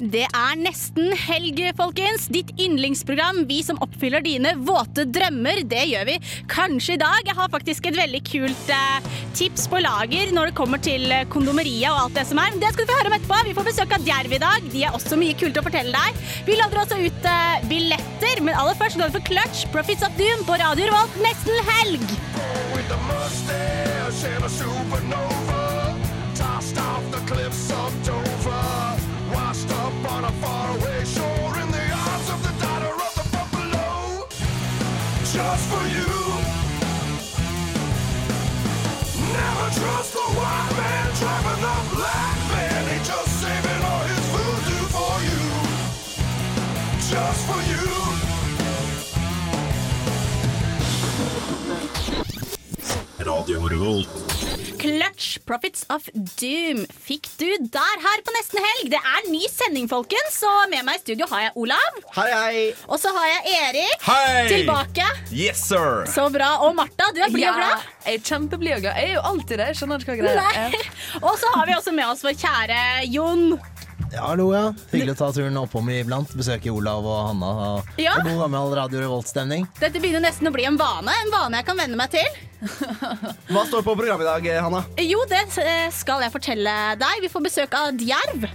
Det er nesten helg, folkens. Ditt yndlingsprogram. Vi som oppfyller dine våte drømmer. Det gjør vi kanskje i dag. Jeg har faktisk et veldig kult eh, tips på lager når det kommer til eh, kondomeriet og alt det som er. Det skal du få høre om etterpå. Vi får besøk av Djerv i dag. De har også mye kult å fortelle deg. Vi lader også ut eh, billetter, men aller først går vi for Clutch, Profits of Doom på Radio Revolt nesten helg. washed up on a faraway shore in the arms of the daughter of the buffalo. Just for you. Never trust the white man driving the black man. He just saving all his voodoo for you. Just for you. Clutch, Profits of Doom fikk du der her på nesten helg. Det er ny sending, folkens. Og med meg i studio har jeg Olav. Hei, hei. Og så har jeg Erik Hei! tilbake. Yes, sir! Så bra. Og Martha, du er blid og glad. jeg er kjempeblid og glad. Jeg er jo alltid det. Skjønner ikke hva greia er. Og så har vi også med oss vår kjære Jon. Ja, hallo, ja. Hyggelig å ta turen oppom iblant. Besøke Olav og Hanna. Og Ja. og god gammel Radio Revolt-stemning. Dette begynner nesten å bli en vane. En vane jeg kan venne meg til. Hva står på programmet i dag, Hanna? Jo, det eh, skal jeg fortelle deg. Vi får besøk av Djerv.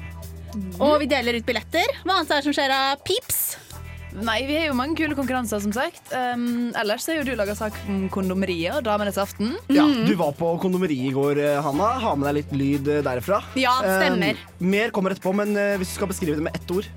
Og vi deler ut billetter. Hva annet er det som skjer av Pips? Nei, vi har jo mange kule konkurranser, som sagt. Um, ellers har jo du laga sak om kondomeriet og Damenes aften. Ja, Du var på kondomeriet i går, eh, Hanna. Ha med deg litt lyd eh, derfra. Ja, stemmer. Um, mer kommer etterpå, men eh, hvis du skal beskrive det med ett ord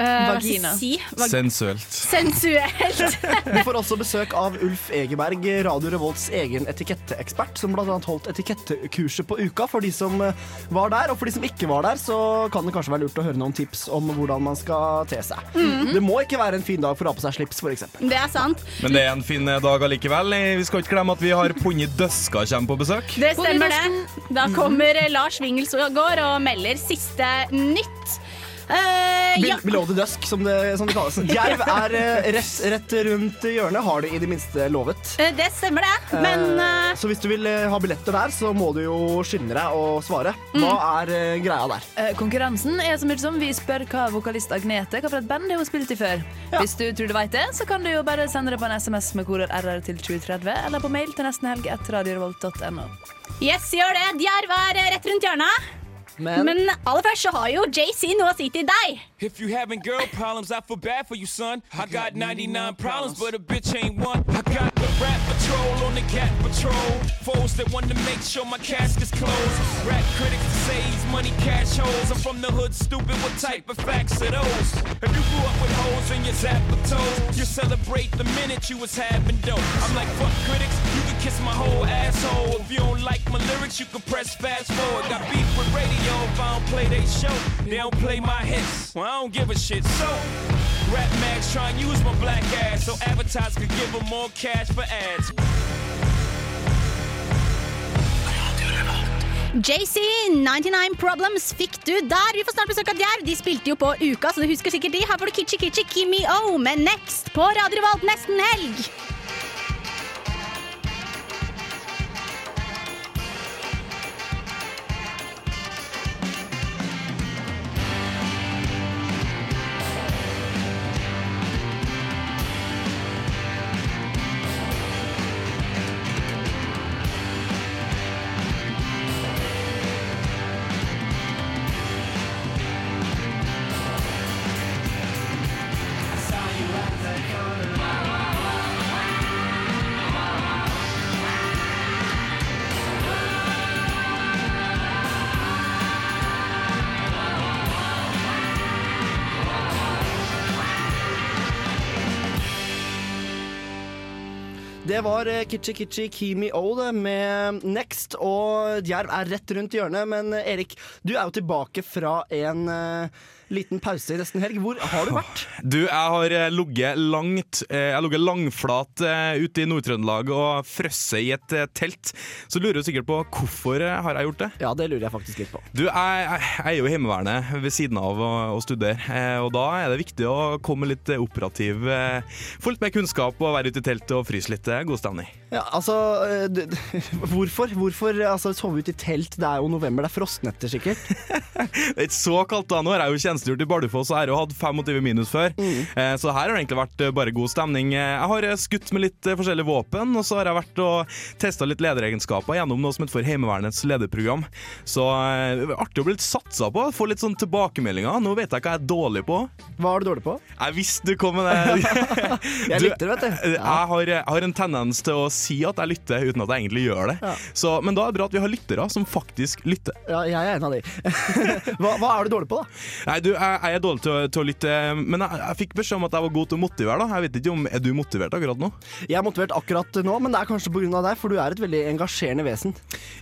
Eh, Vagina. Si? Vag Sensuelt. sensuelt. Vi får også besøk av Ulf Egeberg, Radio Revolts egen etiketteekspert, som bl.a. holdt etikettekurset på uka for de som eh, var der. Og for de som ikke var der, så kan det kanskje være lurt å høre noen tips om hvordan man skal te seg. Mhm. Det må ikke være en fin dag for å ha på seg slips, f.eks. Det er sant. Men det er en fin dag allikevel. Vi skal ikke glemme at vi har Ponni Døska kommer på besøk. Det stemmer, det. Da kommer eh, Lars Wingelsgaard og melder siste nytt. Eh, ja. Below the dusk, som det, som det kalles. Jerv er eh, rett, rett rundt hjørnet, har du i det minste lovet. Uh, Det stemmer, det. Men eh, Så hvis du vil ha billetter der, så må du jo skynde deg å svare. Hva er greia der? Konkurransen er så mye som vi spør hva vokalist Agnete hva for et band har hun spilt i før. Hvis du tror du vet det, så kan du jo bare sende det på en SMS med koder RR til 2030, eller på mail til nestenhelg etter radiorevolt.no. yes, gjør det. Djerv er rett rundt hjørnet. Men, Men aller først så har jo JC noe å si til deg. If you having girl problems, I feel bad for you, son. I got 99 problems, but a bitch ain't one. I got the rap patrol on the cat patrol. Foes that want to make sure my casket's closed. Rap critics say he's money cash holes. I'm from the hood, stupid. What type of facts are those? If you grew up with holes in your zapper toes, you celebrate the minute you was having dope. I'm like, fuck critics, you can kiss my whole asshole. If you don't like my lyrics, you can press fast forward. Got beef with radio if I don't play they show. They don't play my hits. Well, I don't give a shit. So, Rap Max try and use my black ass so advertisers could give them more cash for ads. JC, 99 Problems fikk du der. Vi får snart besøk av Djerv. De spilte jo på Uka, så du husker sikkert de. Her får du Kitchi Kitchi Kimmy O med Next på Radio Revolt nesten helg. Det var eh, Kitchi Kitchi Kimi O med Next, og Djerv er rett rundt hjørnet. Men eh, Erik, du er jo tilbake fra en eh, liten pause i nesten helg. Hvor har du vært? Du, jeg har eh, ligget langt eh, Jeg har ligget langflat eh, ute i Nord-Trøndelag og frosset i et telt. Så lurer du sikkert på hvorfor har jeg gjort det? Ja, det lurer jeg faktisk litt på. Du, jeg, jeg, er jo i Heimevernet ved siden av å, å studere, og da er det viktig å komme litt operativ. Få litt mer kunnskap og være ute i teltet og fryse litt. God stemning. Ja, altså du, Hvorfor? Hvorfor altså, sove ute i telt? Det er jo november, det er frostnetter sikkert. Det er ikke så kaldt da. Nå har jeg jo tjenestegjort i Bardufoss og har hadde hatt 25 minus før. Eh, Så her har det egentlig vært eh, bare god stemning. Eh, Jeg har skutt med litt forskjellige våpen, og så har jeg vært og testa litt lederegenskaper gjennom noe som heter for Heimevernets lederprogram. Så eh, det er artig å bli litt satsa på, få litt sånn tilbakemeldinger. Nå vet jeg hva jeg er dårlig på. Hva er du dårlig på? Jeg visste du kom med det. Jeg lytter, vet du. Ja. Jeg har, jeg har en tendens til å si at jeg lytter uten at jeg egentlig gjør det. Ja. Så, men da er det bra at vi har lyttere som faktisk lytter. Ja, jeg er en av de. hva, hva er du dårlig på, da? Nei, du, jeg, jeg er dårlig til å, til å lytte, men jeg, jeg fikk beskjed om at jeg var god til å motivere. da Jeg vet ikke om, Er du motivert akkurat nå? Jeg er motivert akkurat nå, men det er kanskje pga. deg, for du er et veldig engasjerende vesen.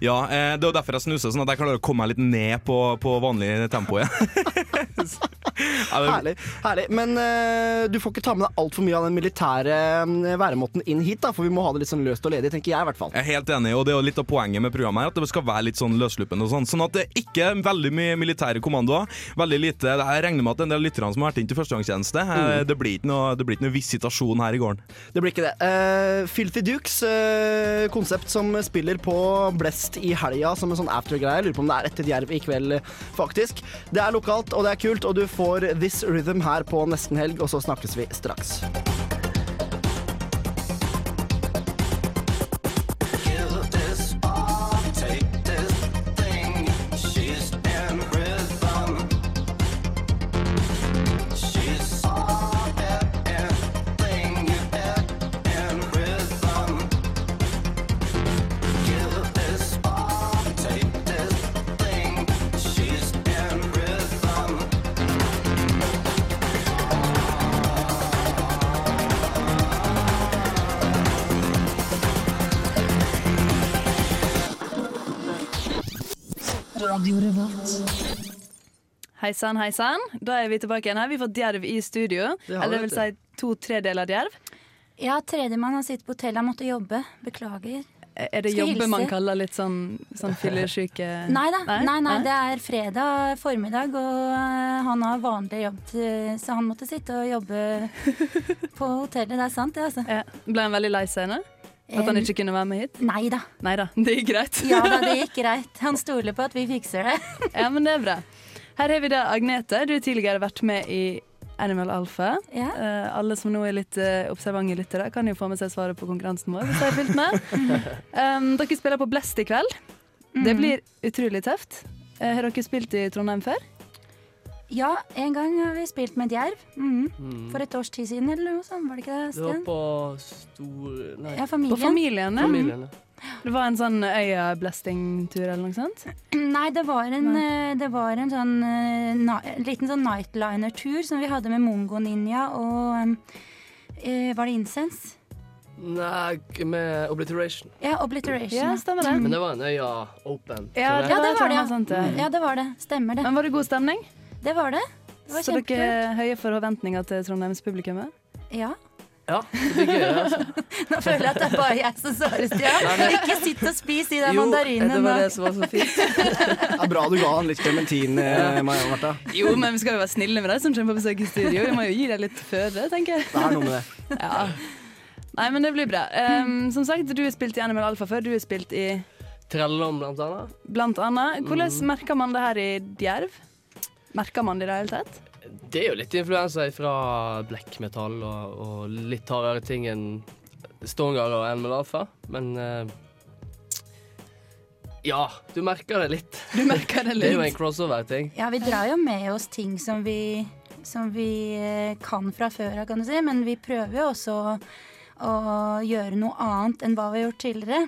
Ja, eh, Det er derfor jeg snuser, sånn at jeg klarer å komme meg litt ned på, på vanlig tempo igjen. Herlig. herlig. Men uh, du får ikke ta med deg altfor mye av den militære eh, væremåten inn hit, da, for vi må ha det litt sånn løst og ledig, tenker jeg i hvert fall. Jeg er helt enig, og det er jo litt av poenget med programmet her, at det skal være litt sånn løssluppende og sånn. Sånn at det ikke er veldig mye militære kommandoer. Veldig lite Jeg regner med at en del lytterne som har vært inn til førstegangstjeneste, Mm. det blir ikke noe, blir ikke noe visitasjon her i gården. Det blir ikke det. Uh, Filthy Dukes, uh, konsept som spiller på Blest i helga som en sånn aftergreie. Lurer på om det er etter Djerv i kveld, eh, faktisk. Det er lokalt, og det er kult, og du får This Rhythm her på nesten helg, og så snakkes vi straks. Hei sann, hei sann. Da er vi tilbake igjen her. Vi har fått Djerv i studio. Det Eller det vil si to tredeler Djerv. Ja, tredjemann har sittet på hotellet, han måtte jobbe. Beklager. Er det jobbe man kaller litt sånn, sånn fyllesyke Nei da, nei, nei, det er fredag formiddag, og eh, han har vanlig jobb, til, så han måtte sitte og jobbe på hotellet. Det er sant, det, altså. Ja. Ble han veldig lei seg nå? At han ikke kunne være med hit? Nei. Nei da, det gikk greit. Ja da, det gikk greit. Han stoler på at vi fikser det. ja, men det er bra. Her har vi da Agnete. Du har tidligere vært med i Animal Alpha. Ja. Uh, alle som nå er litt uh, observante lyttere, kan jo få med seg svaret på konkurransen vår. hvis de har fulgt med. Um, dere spiller på Blest i kveld. Det Mhm. blir utrolig tøft. Uh, har dere spilt i Trondheim før? Ja, en gang har vi spilt med Djerv. Mhm. Mm. For et års tid siden eller noe sånt, var det ikke det, Det var på stor... Nei, Ja, familien. På familien, ja. Det var en sånn øya-blasting-tur eller noe sånt? Nei, det var en, eh, det var en sånn eh, na liten sånn nightliner-tur som vi hadde med Mongo Ninja og eh, Var det Incense? Nei, med Obliteration. Ja, Obliteration. Ja, stemmer det. Men det var en øya open. Ja, det. Ja, det var det, ja. Ja, det var det. Stemmer det. Men var det god stemning? Det var det. Det var Så dere høye forventninger til Trondheims-publikummet? Ja. Ja, det blir gøy. Altså. Nå føler jeg at det er bare jeg som svarer, Stian. Ikke sitt og spis de der Jo, mandarinene det var det som var så fint. Det er bra du ga han litt klementin, eh, Maja Martha. Jo, men vi skal jo være snille med de som kommer på besøk i studio. Vi må jo gi deg litt føre, tenker jeg. Det er noe med det. Ja. Nei, men det blir bra. Um, som sagt, du har spilt i Animal Alfa før. Du har spilt i Trellom, blant annet. blant annet. Hvordan Mm. merker man det her i Djerv? Merker man det i det hele tatt? Det er jo litt influenser fra black metal og, og litt hardere ting enn Stongar og Animal Alpha, men uh, Ja, du merker det litt. Du merker det litt. Det er jo en crossover-ting. Ja, vi drar jo med oss ting som vi, som vi eh, kan fra før av, kan du si. Men vi prøver jo også å, å gjøre noe annet enn hva vi har gjort tidligere.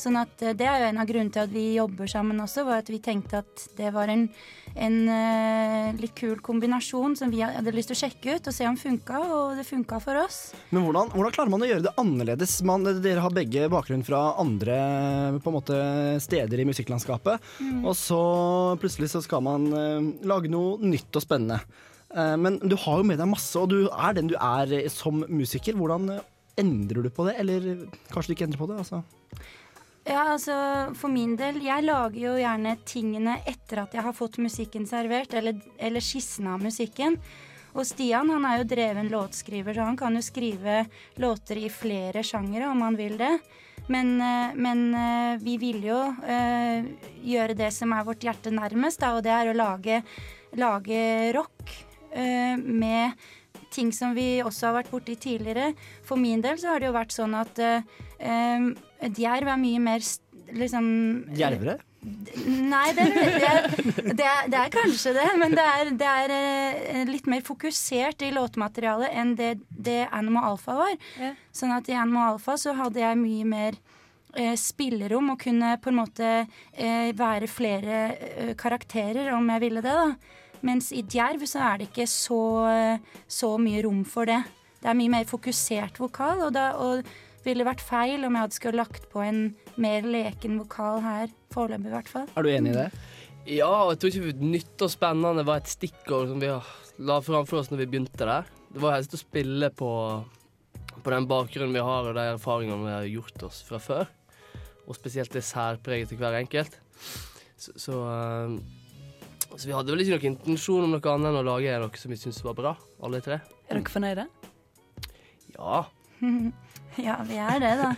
Sånn at eh, Det er jo en av grunnene til at vi jobber sammen også, var at vi tenkte at det var en, en uh, litt kul kombinasjon som vi hadde lyst til å sjekke ut og se om funka, og det funka for oss. Men hvordan, hvordan klarer man å gjøre det annerledes? Man, dere har begge bakgrunn fra andre måte, steder i musikklandskapet. Mm. Og så plutselig så skal man uh, lage noe nytt og spennende. Uh, men du har jo med deg masse, og du er den du er som musiker. Hvordan endrer du på det? Eller kanskje du ikke endrer på det? Altså. Ja, altså For min del, jeg lager jo gjerne tingene etter at jeg har fått musikken servert, eller, eller skissen av musikken. Og Stian han er jo dreven låtskriver, så han kan jo skrive låter i flere sjangere om han vil det. Men, eh, men eh, vi vil jo eh, gjøre det som er vårt hjerte nærmest, da, og det er å lage, lage rock eh, med ting som vi også har vært borti tidligere. For min del så har det jo vært sånn at Djerv er mye mer liksom Djervere? Nei, det, det, er, det, er, det er kanskje det, men det er, det er eh, litt mer fokusert i låtmaterialet enn det, det Animal Alpha var. Sånn at i Animal Alpha så hadde jeg mye mer eh, spillerom og kunne på en måte eh, være flere eh, karakterer om jeg ville det. da. Mens i Djerv så er det ikke så, så mye rom for det. Det er mye mer fokusert vokal, og, da, og ville vært feil om jeg hadde skulle lagt på en mer leken vokal her. Foreløpig, i hvert fall. Er du enig i det? Ja, og jeg tror ikke nytt og spennende var et stikkord som vi la framfor oss når vi begynte der. Det var helst å spille på, på den bakgrunnen vi har og de erfaringene vi har gjort oss fra før. Og spesielt det særpreget til hver enkelt. Så, så, eh, så vi hadde vel ikke noen intensjon om noe annet enn å lage noe som vi syntes var bra, alle tre. Er dere fornøyde? Ja. ja, vi er det, da.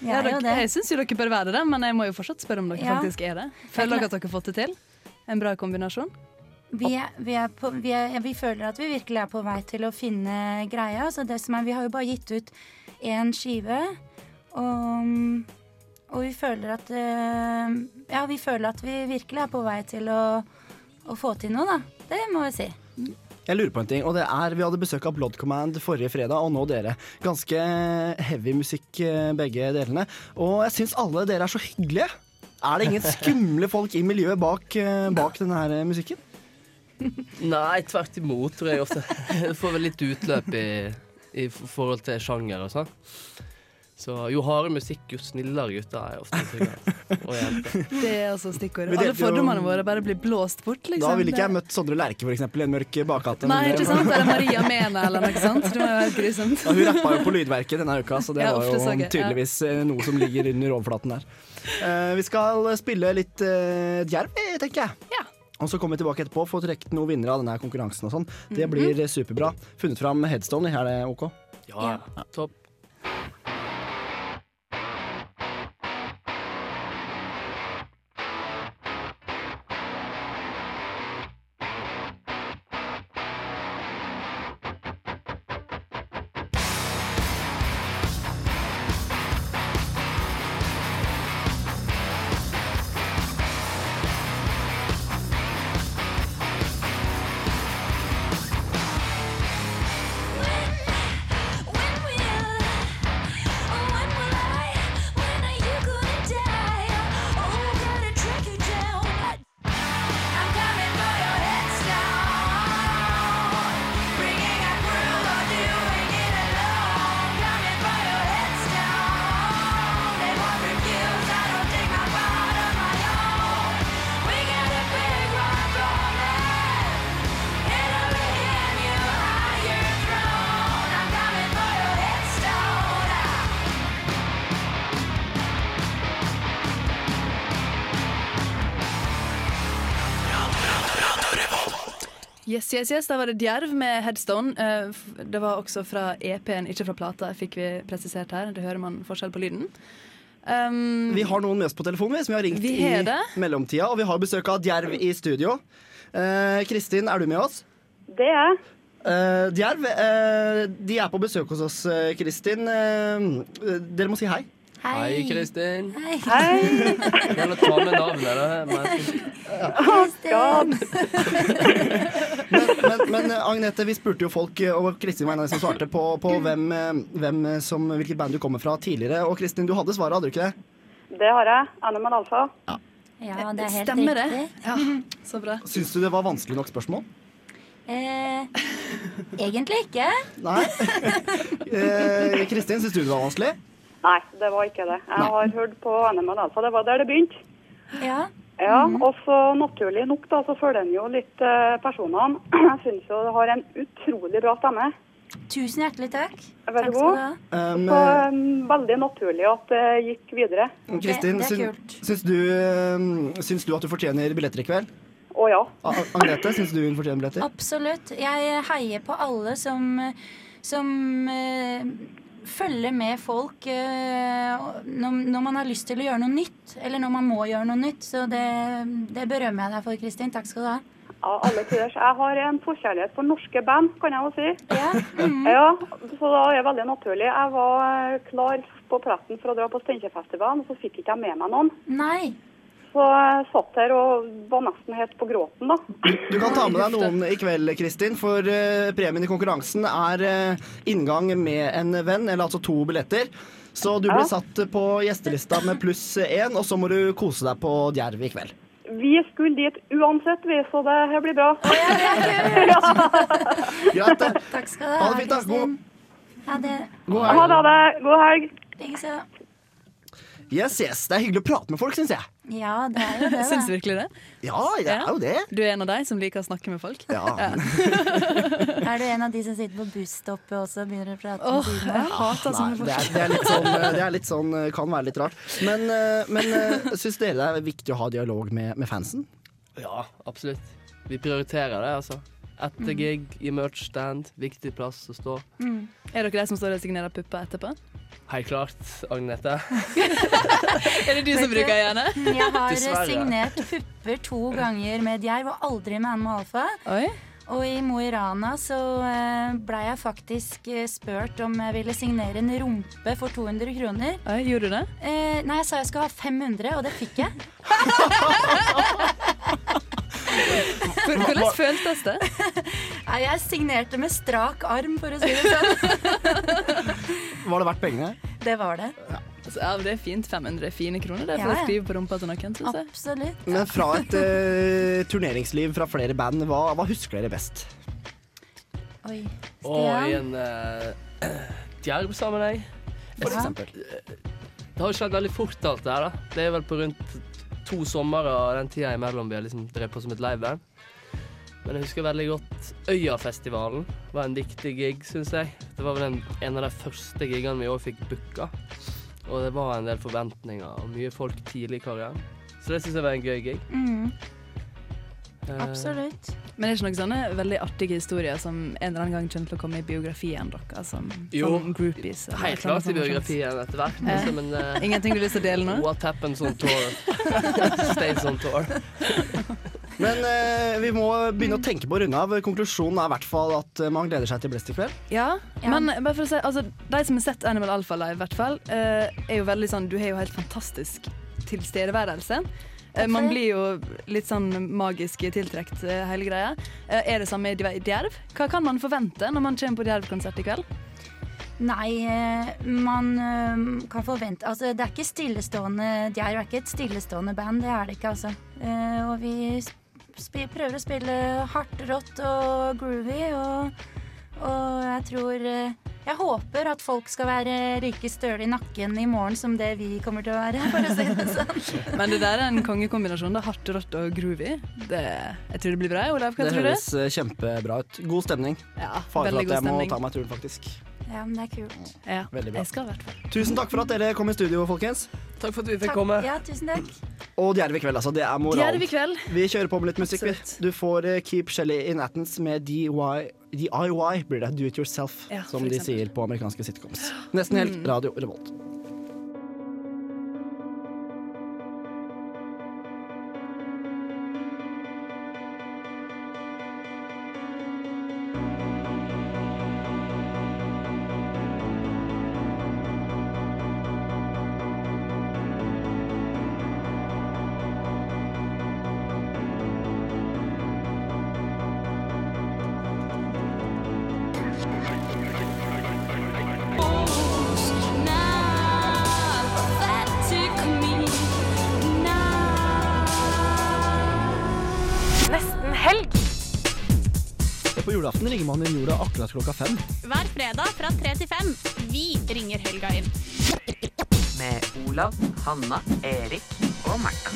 Vi Ja, er jo det. jeg syns jo dere bør være det, men jeg må jo fortsatt spørre om dere Ja. faktisk er det. Føler dere at dere har fått det til? En bra kombinasjon? Vi, er, vi, er på, vi, er, vi føler at vi virkelig er på vei til å finne greia. Så det som er, vi har jo bare gitt ut én skive, og, og vi føler at eh, Ja, vi føler at vi virkelig er på vei til å, å få til noe, da. Det må vi si. Jeg lurer på en ting, og det er Vi hadde besøk av Blood Command forrige fredag, og nå dere. Ganske heavy musikk, eh, begge delene. Og jeg syns alle dere er så hyggelige. Er det ingen skumle folk i miljøet bak, eh, bak denne her musikken? Nei, tvert imot, tror jeg ofte. Får vel litt utløp i, i forhold til sjanger og sånn. Så jo hardere musikk, jo snillere gutter er ofte. jenter. Det er altså stikkordet. Alle fordommene våre bare blir blåst bort, liksom. Da ville ikke jeg møtt Sondre Lerche eksempel, i en mørk bakgate. Nei, ikke sant? Eller Maria Mena eller noe sånt. Det må jo være grusomt. Ja, hun rappa jo på Lydverket denne uka, så det Ja, var jo ja. tydeligvis eh, noe som ligger under overflaten der. Uh, vi skal spille litt uh, djerv, eh, tenker jeg. Ja. Og så kommer vi tilbake etterpå for å trekke noen vinnere av denne konkurransen. og sånn. Det Mhm. blir superbra. Funnet fram headstone, er det OK? Ja, topp. Yes, yes, yes, Da var det Djerv med Headstone. Eh, Det var også fra EP-en, ikke fra plata, fikk vi presisert her. Det hører man forskjell på lyden. Um, Vi har noen med oss på telefonen vi, som vi har ringt Vi har det. i mellomtida, og vi har besøk av Djerv i studio. Uh, Kristin, er du med oss? Det er jeg. Uh, Djerv, uh, de er på besøk hos oss, Kristin. Dere må si hei. Hei, Kristin. Hei. Gjerne ta med navnet. da. Men- Men, men Agnete, vi spurte jo folk, eh, og Kristin var en av de som svarte på, på hvem, eh, hvem eh, som, hvilket band du kommer fra tidligere. Og Kristin, du hadde svaret, hadde du ikke det? Det har jeg. Animal Alfa. Ja, det er helt Stemmer det? riktig. Ja, så bra. Syns du det var vanskelig nok spørsmål? Eh, egentlig ikke. Nei. Eh, Kristin, syns du det var vanskelig? Nei, det var ikke det. Jeg har hørt på Animal Alpha. Det var der det begynte. Ja. Ja, Og så naturlig nok da, så følger den jo litt eh, personene. Jeg syns jo det har en utrolig bra stemme. Tusen hjertelig takk. Vær skal god. Um, Så um, veldig naturlig at det gikk videre. Kristin, det er syn- kult. syns du, eh, syns du at du fortjener billetter i kveld? Å ja. A- Agnete, syns du hun fortjener billetter? Absolutt. Jeg heier på alle som, som eh, følger med folk eh, når, man har lyst til å gjøre noe nytt, eller når man må gjøre noe nytt. Så det, det berømmer jeg deg for, Kristin. Takk skal du ha. Ja, alle tiders. Jeg har en forkjærlighet for norske band, kan jeg jo si. Ja. Ja, så da er det veldig naturlig. Jeg var klar på pletten for å dra på Steinkjerfestivalen, og så fikk ikke jeg med meg noen. Nei. Så jeg satt her og var nesten helt på gråten, da. Du kan ta med deg noen i kveld, Kristin, for eh, premien i konkurransen er eh, inngang med en venn, eller altså to billetter. Så du blir Ja. satt på gjestelista med pluss én, og så må du kose deg på Djerv i kveld. Vi skulle dit uansett, vi, så det her blir bra. Greit, det. Takk skal du Ha ha, det fint, da. God-. Ha det. God Ha helg. det. ha det. God helg. Yes, yes. Det er hyggelig å prate med folk, syns jeg. Ja, det er jo det, Syns du virkelig det? Ja, det er jo det. Du er en av de som liker å snakke med folk? Ja. Er du en av de som sitter på busstoppet også og begynner å prate med med siden jeg hater Nei, sånne det er, folk. det er litt sånn, det er litt sånn kan være litt rart. Men, eh, men eh, syns dere det er viktig å ha dialog med, med fansen? Ja, absolutt. Vi prioriterer det, altså. Etter Mm. gig, i merch-stand, viktig plass å stå. Mm. Er dere de som står og signerer pupper etterpå? Helt klart, Agnete. Er det du som bruker øynene? Jeg har Dessverre. signert pupper to ganger med Djerv, og aldri med Animal Alfa. Oi. Og i Mo i Rana så eh, blei jeg faktisk eh, spurt om jeg ville signere en rumpe for 200 kroner. Oi, gjorde du det? Eh, nei, jeg sa jeg skulle ha 500, og det fikk jeg. Hvordan føltes det? Jeg signerte med strak arm, for å si det sånn. Var det verdt pengene? Det var det. Altså, ja, det er fint. 500 fine kroner det er for Ja, å skrive på rumpa til noen. Synes jeg. Absolutt. Men fra et uh, turneringsliv fra flere band, hva, hva husker dere best? Oi. Og i Stian? en uh, djerv-sammenheng. For eksempel. Det har jo skjedd veldig fort, alt det her. da. Det er vel på rundt to somre og den tida imellom vi har liksom drevet på som et liveband. Men jeg husker veldig godt Øyafestivalen var en viktig gig, syns jeg. Det var vel en, en av de første gigene vi òg fikk booka. Og det var en del forventninger og mye folk tidlig i karrieren. Så det syns jeg var en gøy gig. Mm, absolutt. Men det er ikke noen sånne veldig artige historier som en eller annen gang kommer til å komme i biografien deres? Som, Jo. som groupies? eller Helt klart i biografien etter hvert. Eh. Liksom, men eh, Ingenting du har lyst til å dele nå? What happens on tour? Stays on tour. Men eh, vi må begynne å tenke på å runde av. Konklusjonen er i hvert fall at eh, man gleder seg til Blest i kveld. Ja, men bare for å si, altså, de som har sett Animal Alpha live, i hvert fall, eh, er jo veldig sånn Du har jo helt fantastisk tilstedeværelse. Eh, man blir jo litt sånn magisk tiltrukket, eh, hele greia. Eh, er det samme i Djerv? Hva kan man forvente når man kommer på Djerv-konsert i kveld? Nei, man kan forvente Altså, det er ikke stillestående Djerv er ikke et stillestående band, det er det ikke, altså. Og vi prøver å spille hardt, rått og groovy, og, og jeg tror Jeg håper at folk skal være like støle i nakken i morgen som det vi kommer til å være, for å si det sånn. Men det der er en kongekombinasjon. Det er Hardt, rått og groovy. Det, jeg tror det blir bra. Olav, hva Det tror du? høres eh, kjempebra ut. God stemning. Ja, Fare for at jeg må stemning. ta meg turen, faktisk. Ja, men det er kult. Ja, Veldig bra. jeg skal i hvert fall. Tusen takk for at dere kom i studio, folkens. Takk for at vi fikk Takk. komme. Ja, tusen takk. Og Djerv i kveld, altså. Det er moralen. kveld. Vi kjører på med litt musikk. Absolutt. Du får eh, Keep Shelly in Athens med DIY, DIY blir det. Do it yourself, Ja, som de sier på amerikanske sitcoms. Nesten helt Mm. Radio Revolt. Akkurat klokka fem. Hver fredag fra tre til fem. Vi ringer helga inn. Med Olav, Hanna, Erik og Martha.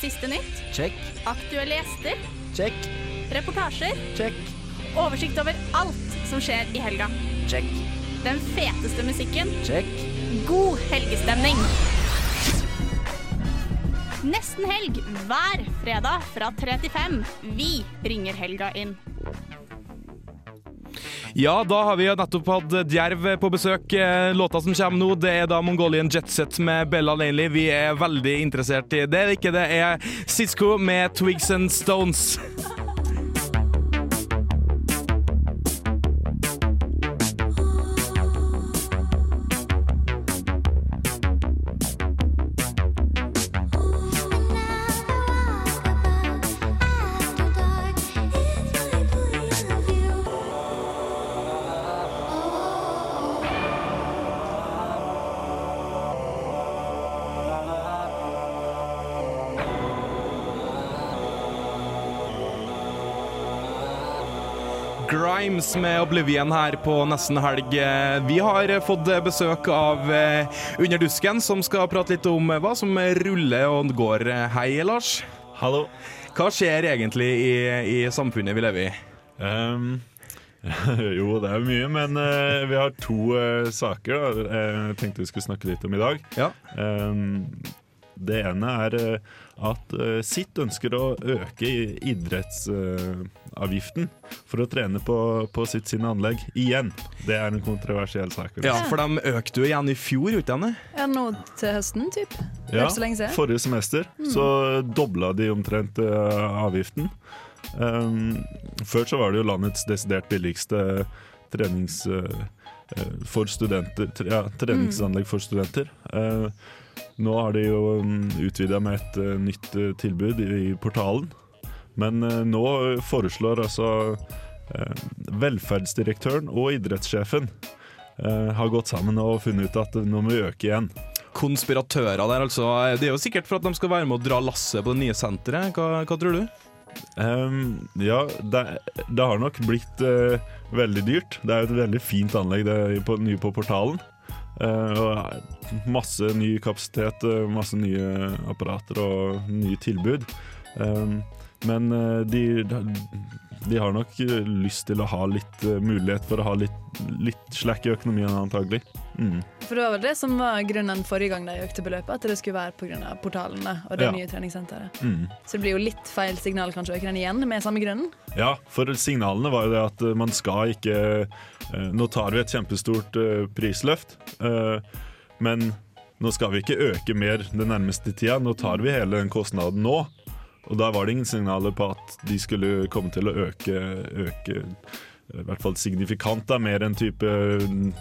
Siste nytt. Check, Aktuelle gjester. check, Reportasjer. check, Oversikt over alt som skjer i helga. check, Den feteste musikken. check. God helgestemning. Nesten helg hver fredag fra 3 til 5. Vi ringer helga inn. Ja, da har vi jo nettopp hatt Djerv på besøk. Eh, Låta som kommer nå, det er da Mongolian Jetset med Bella Lanely. Vi er veldig interessert i det. Ikke det er Sisko med Twigs and Stones. Grimes med Oblivion her på nesten helg. Eh, Vi har fått besøk av Underdusken, som skal prate litt om hva som ruller og går. Hei, Lars. Hallo. Hva skjer egentlig i, i samfunnet vi lever i? Um, jo, det er mye, men uh, vi har to uh, saker da, eh, jeg tenkte vi skulle snakke litt om i dag. Ja. Um, det ene er eh, at uh, Sitt ønsker å øke idrettsavgiften idrettsavgiften for å trene på, på sitt sine anlegg igjen. Det er en kontroversiell sak. Ja, for de økte jo igjen i fjor, det? Ja, nå til høsten, typ. Ja, så lenge siden. forrige semester Mm. så dobla de omtrent uh, avgiften. Um, før så var det jo landets desidert billigste trenings... eh, for studenter, ja, treningsanlegg for studenter. Eh, nå har de jo um, utvida med et eh, nytt eh, tilbud i, portalen. Men eh, nå foreslår altså eh, velferdsdirektøren og idrettssjefen eh, har gått sammen og funnet ut at nå må vi øke igjen. Konspiratører der, altså. Det er jo sikkert for at de skal være med å dra lasset på det nye senteret. Hva, hva tror du? Um, ja, det, det har nok blitt uh, veldig dyrt. Det er jo et veldig fint anlegg det på, nye på portalen. Eh, og masse ny kapasitet, eh, masse nye apparater og nye tilbud. Ehm, men de de, de har nok eh, lyst til å ha litt eh, mulighet for å ha litt, litt slack i økonomien, antagelig. Mm. For det var vel det som var grunnen forrige gang de økte beløpet, at det skulle være pga. portalene og det Ja. nye treningssenteret. Mm. Så det blir jo litt feil signal kanskje å øke den igjen, med samme grunnen. Ja, for signalene var jo det at eh, man skal ikke Nå tar vi et kjempestort prisløft, men nå skal vi ikke øke mer den nærmeste tida. Nå tar vi hele den kostnaden nå. Og da var det ingen signaler på at de skulle komme til å øke, øke i hvert fall signifikant, da, mer enn type mm,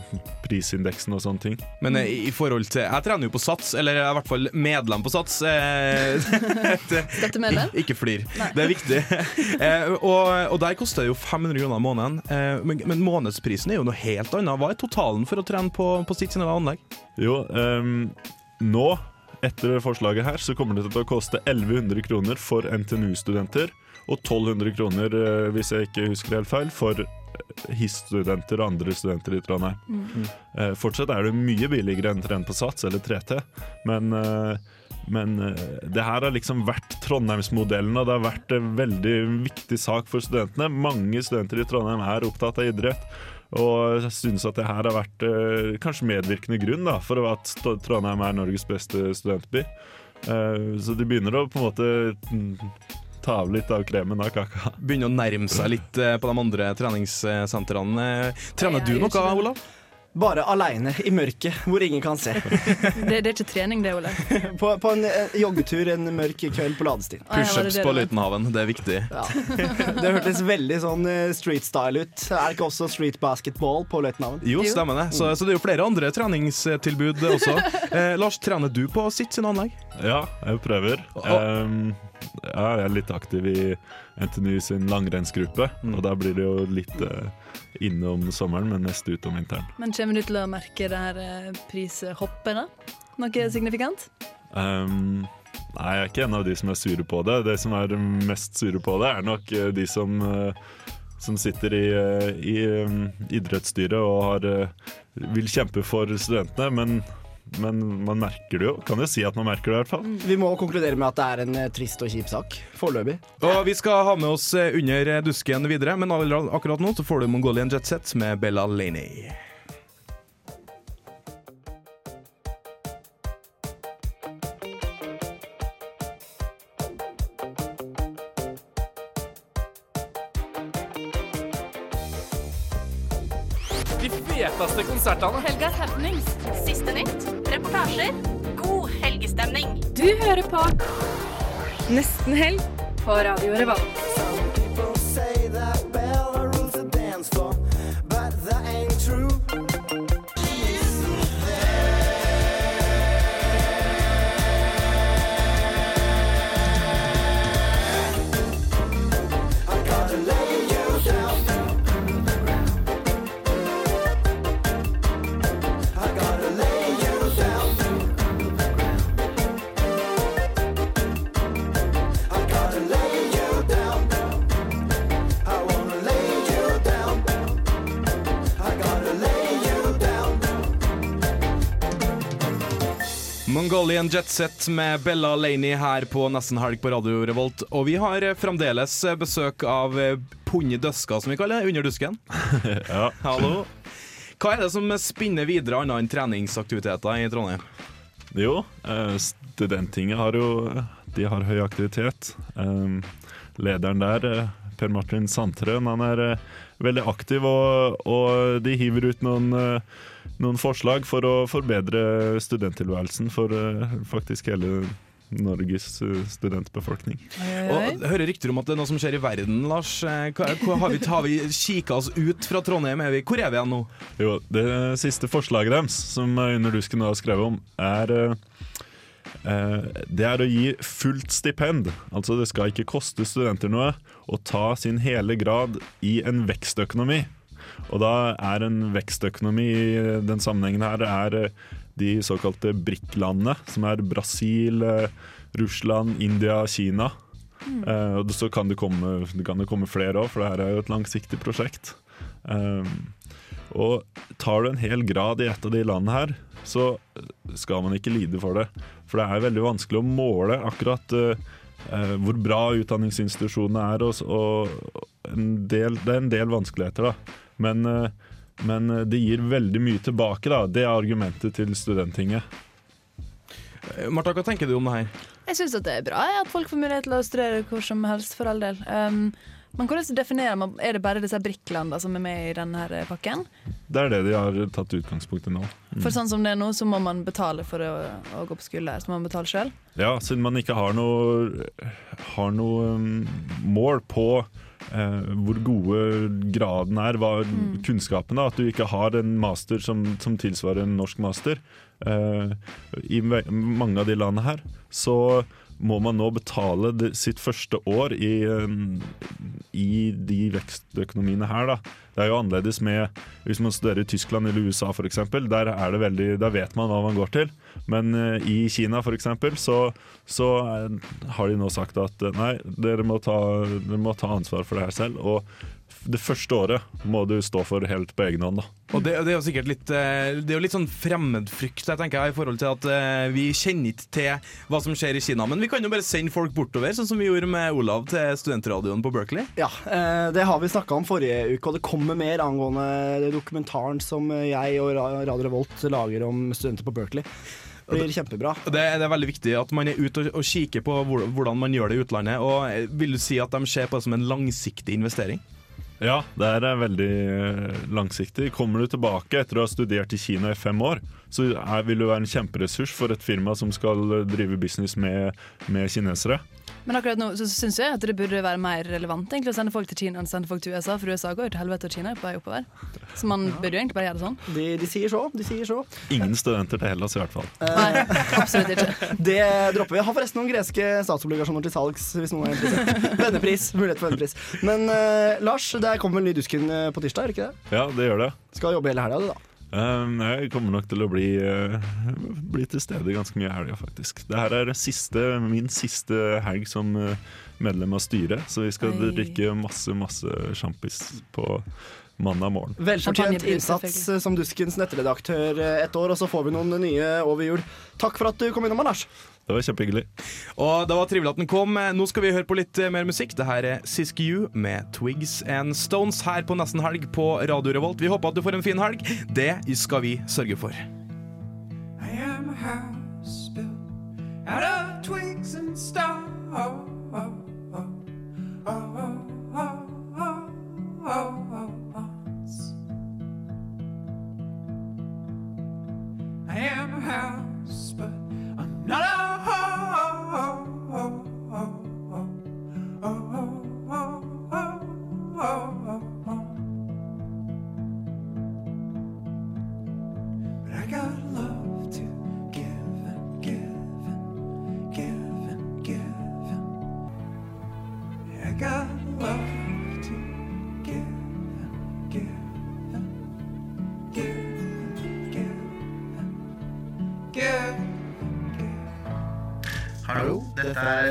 prisindeksen og sånne ting. Men eh, i forhold til Jeg trener jo på Sats, eller jeg er i hvert fall medlem på Sats. Dette medlem? Ikke flir. Nei. Det er viktig. Eh, og, og der koster det jo 500 kroner måneden. Eh, men, men månedsprisen er jo noe helt annet. Hva er totalen for å trene på, på sitt sine anlegg? Jo, um, nå, etter forslaget her, så kommer det til å koste 1100 kroner for NTNU-studenter, og 1200 kroner, eh, hvis jeg ikke husker helt feil, for eh, HIS-studenter og andre studenter i Trondheim. Mm. Eh, fortsatt er det mye billigere enn Tren på Sats eller 3T, men, eh, men eh, det her har liksom vært Trondheimsmodellen, og det har vært en veldig viktig sak for studentene. Mange studenter i Trondheim er opptatt av idrett. Og jeg synes at det her har vært eh, kanskje medvirkende grunn da, for at Trondheim er Norges beste studentby. Eh, så de begynner å på en måte mm, ta av litt av kremen av kaka. Begynner å nærme seg litt eh, på de andre treningssentrene. Eh, Trener du noe. Olav? Bare aleine i mørket, hvor ingen kan se. Det, det er ikke trening, det, Ole. På, på en eh, joggetur en mørk kveld på ladestien. Pushups på? Løitenhaven, det er viktig. Ja. Det hørtes veldig sånn eh, street style ut. Er det ikke også street basketball på Løitenhaven? Jo, stemmer det. Så, så det er jo flere andre treningstilbud også. Eh, Lars, trener du på sitt sine anlegg? Ja, jeg prøver. Um, ja, jeg er litt aktiv i NTNU sin langrennsgruppe, og da blir det jo litt uh, inne om sommeren, men mest ut om vinteren. Men kommer du til å merke det her eh, prishoppet, da? Noe signifikant? Um, nei, jeg er ikke en av de som er sure på det. Det som er mest sure på det, er nok eh, de som, eh, som sitter i, eh, i um, idrettsstyret og har, eh, vil kjempe for studentene, men, men man merker det jo. Kan jo si at man merker det, i hvert fall. Vi må konkludere med at det er en eh, trist og kjip sak. Foreløpig. Og vi skal ha med oss eh, under eh, dusken videre, men akkurat nå så får du Mongolian Jetset med Bella Laney. De feteste konsertene. Helgas happenings. Siste nytt. Reportasjer. God helgestemning. Du hører på Nesten helg på Radio Revolt. Mongolian Jetset med Bella Laney her på Nesten Helg på Radio Revolt. Og vi har eh, fremdeles eh, besøk av eh, Punni Døska, som vi kaller det, under dusken. ja. Hallo. Hva er det som spinner videre annet enn treningsaktiviteter i Trondheim? Jo, Studenttinget har jo De har høy aktivitet. Um, lederen der, Per Martin Sandtrøen, han er veldig aktiv, og, og de hiver ut noen, noen forslag for å forbedre studenttilværelsen for eh, faktisk hele Norges eh, studentbefolkning. Og hører rykter om at det er noe som skjer i verden, Lars. Eh, har vi, har vi kikka oss ut fra Trondheim? Er vi, hvor er vi igjen nå? Jo, det siste forslaget deres, som Under dusken har skrevet om, er eh, eh, Det er å gi fullt stipend. Altså det skal ikke koste studenter noe å ta sin hele grad i en vekstøkonomi. Og da er en vekstøkonomi i den sammenhengen her er eh, de såkalte BRIC-landene, som er Brasil, eh, Russland, India, Kina. Mm. Uh, og så kan det komme, det kan det komme flere òg, for det her er jo et langsiktig prosjekt. Um, og tar du en hel grad i et av de landene her, så skal man ikke lide for det. For det er veldig vanskelig å måle akkurat uh, hvor bra utdanningsinstitusjonene er. Og, og en del, det er en del vanskeligheter, da. Men, eh, men det gir veldig mye tilbake, da. Det er argumentet til Studenttinget. Marta, Martha, hva tenker du om det her? Jeg syns det er bra at folk får mulighet til å studere hvor som helst, for all del. Um, men hvordan definerer man Er det bare disse BRIC-landene som er med i denne pakken? Det er det de har tatt utgangspunkt i nå. Mm. For sånn som det er nå, så må man betale for å, å gå på skole. Så må man betale sjøl. Ja, siden man ikke har noe, har noe um, mål på eh, hvor gode graden er, hva Mm. kunnskapen da, at du ikke har en master som, som tilsvarer en norsk master. Eh, I mange av de landene her så må man nå betale sitt første år i, eh, i de vekstøkonomiene her. Da. Det er jo annerledes med hvis man studerer i Tyskland eller USA f.eks. Der, er det veldig, der vet man hva man går til. Men eh, i Kina f.eks. Så, så eh, har de nå sagt at eh, nei, dere må, ta, dere må ta ansvar for det her selv. Og det første året må du stå for helt på egen hånd. da. Og det, det er jo sikkert litt eh, Det er jo litt sånn fremmedfrykt jeg tenker i forhold til at eh, vi kjenner ikke til hva som skjer i Kina. Men vi kan jo bare sende folk bortover, sånn som vi gjorde med Olav til studentradioen på Berkeley. Ja, eh, det har vi snakka om forrige uke, og det kommer mer angående dokumentaren som jeg og Radio Revolt lager om studenter på Berkeley. Det blir kjempebra. Det, det er veldig viktig at man er ute og, og kikker på hvordan man gjør det i utlandet. Og Vil du si at de ser på det som en langsiktig investering? Ja, det er veldig eh, langsiktig. Kommer du tilbake etter å ha studert i Kina i fem år, så vil du være en kjemperessurs for et firma som skal drive business med, med kinesere. Men akkurat nå så syns jeg at det burde være mer relevant egentlig å sende folk til Kina enn å sende folk til USA, for USA går jo til helvete, og Kina er på vei oppover. Så man burde jo egentlig bare gjøre det sånn. De, de sier så. De sier så. Ingen studenter til Hellas, i hvert fall. Nei, absolutt ikke. Det dropper vi. Jeg har forresten noen greske statsobligasjoner til salgs. Hvis noen er interessert. Vennepris. Mulighet for vennepris. Men uh, Lars, det kommer vel ny Dusken eh, på tirsdag, er det ikke det? Ja, det gjør det. Skal jobbe hele helga, du, da. Um, jeg kommer nok til å bli, eh, bli til stede ganske mye i helga, faktisk. Det her er siste, min siste helg som eh, medlem av styret, så vi skal Oi. drikke masse, masse sjampis på mandag morgen. Velfortjent innsats som Duskens nettredaktør eh, et år, og så får vi noen nye over jul. Takk for at du kom innom, Lars. Det var kjempehyggelig. Og det var trivelig at den kom. Nå skal vi høre på litt mer musikk. Det her er Sisk You med Twigs and Stones her på Nesten Helg på Radio Revolt. Vi håper at du får en fin helg. Det skal vi sørge for. I am a house built out of twigs and stones I am a house, I'm not a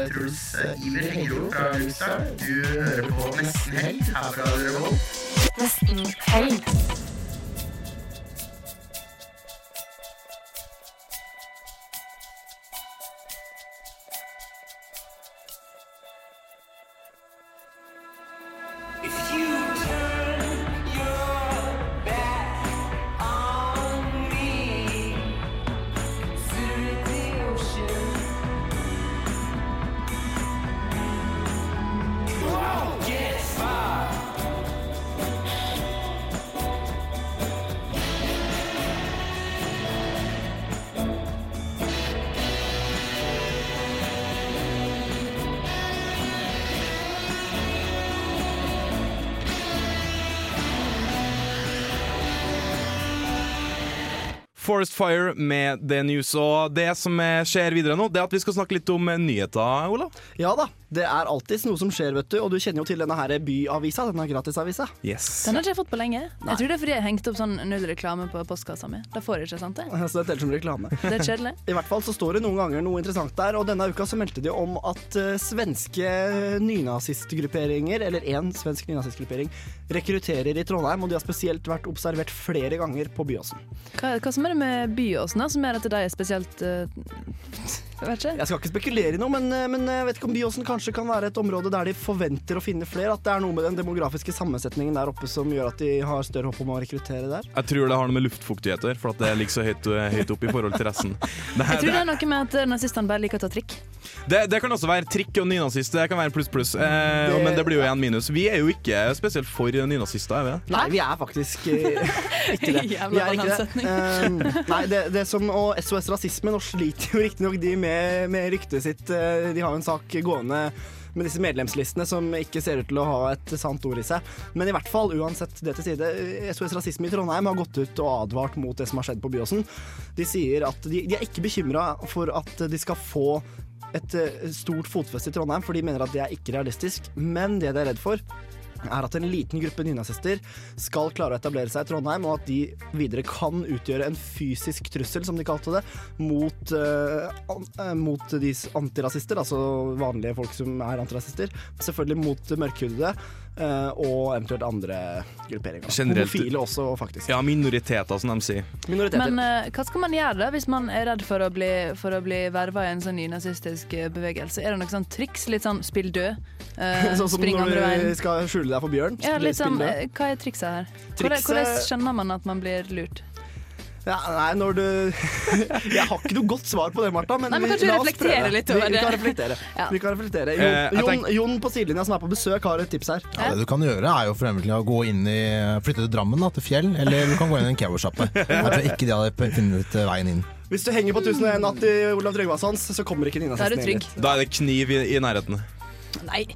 er Truls Iver Hengro fra Lyngsdal. Du hører på Nesten Helg her fra Revolt. Nesten Helg. Forest Fire med The News. Og det som eh, skjer videre nå, det er at vi skal snakke litt om eh, nyheter, Ola. Ja da, det er alltids noe som skjer, vet du. Og du kjenner jo til denne her byavisa, denne gratisavisa. Yes. Den har ikke jeg fått på lenge. Jeg tror det er fordi jeg hengte opp sånn null reklame på postkassa mi. Da får jeg ikke, sant det? Så det teller som reklame. Det er kjedelig. I hvert fall så står det noen ganger noe interessant der, og denne uka så meldte de om at uh, svenske nynazistgrupperinger, eller én svensk nynazistgruppering, rekrutterer i Trondheim, og de har spesielt vært observert flere ganger på Byåsen. Hva, hva som er det med Byåsen som gjør at de er spesielt eh, Jeg. Jeg skal ikke spekulere i noe, men, eh, men jeg vet ikke om Byåsen kanskje kan være et område der de forventer å finne flere, at det er noe med den demografiske sammensetningen der oppe som gjør at de har større håp om å rekruttere der. Jeg tror det har noe med luftfuktighet å gjøre, for at det ligger så høyt, høyt opp i forhold til resten. Det, Jeg tror det er noe med at eh, nazistene bare liker å ta trikk. det, det kan også være trikk og nynazist. Det kan være pluss, pluss. Eh, Det- Men det blir jo én minus. Vi er jo ikke spesielt for nynazister, er vi det? Nei, vi er faktisk eh, ikke det. Jævla Vi er ikke det. Eh, nei, det, det som, og SOS Rasisme, nå sliter jo riktignok de med, med ryktet sitt. Eh, de har jo en sak gående med disse medlemslistene som ikke ser ut til å ha et sant ord i seg. Men i hvert fall, uansett det til side, eh, SOS Rasisme i Trondheim har gått ut og advart mot det som har skjedd på Byåsen. De sier at de, de er ikke bekymra for at de skal få et eh, stort fotfeste i Trondheim, for de mener at det er ikke realistisk. Men det de er redd for, er at en liten gruppe nynazister skal klare å etablere seg i Trondheim, og at de videre kan utgjøre en fysisk trussel, som de kalte det, mot, uh, an, mot de antirasister, altså vanlige folk som er antirasister. Selvfølgelig mot mørkhudede, eh, og eventuelt andre grupperinger. Generelt- Homofile også, faktisk. Ja, minoriteter, som de sier. Minoriteter. Men hva skal man gjøre da hvis man er redd for å bli, for å bli verva i en sånn nynazistisk bevegelse? Er det noe sånn triks? Litt sånn spill død? sånn som når du skal skjule deg for bjørn. Ja, litt sånn, eh, hva er trikset her? Hvordan, Trikset- hvordan skjønner man at man blir lurt? Ja, nei, når du Jeg har ikke noe godt svar på det, Martha. Men, Nei, men vi- la oss prøve. litt over vi, vi kan reflektere. Ja. Vi kan reflektere. Eh, Jon, Jon, Jon på sidelinja som er på besøk, har et tips her. Ja, det du kan gjøre er jo for å gå inn i Flytte til Drammen, da, til Fjell, eller du kan gå inn i en kebabsjappe. Jeg tror ikke de hadde funnet ut eh, veien inn. Hvis du henger på 1001 natt i Olav Tryggvasons, så kommer ikke Nina Da er du trygg. Da er det kniv i, i nærheten. Nei,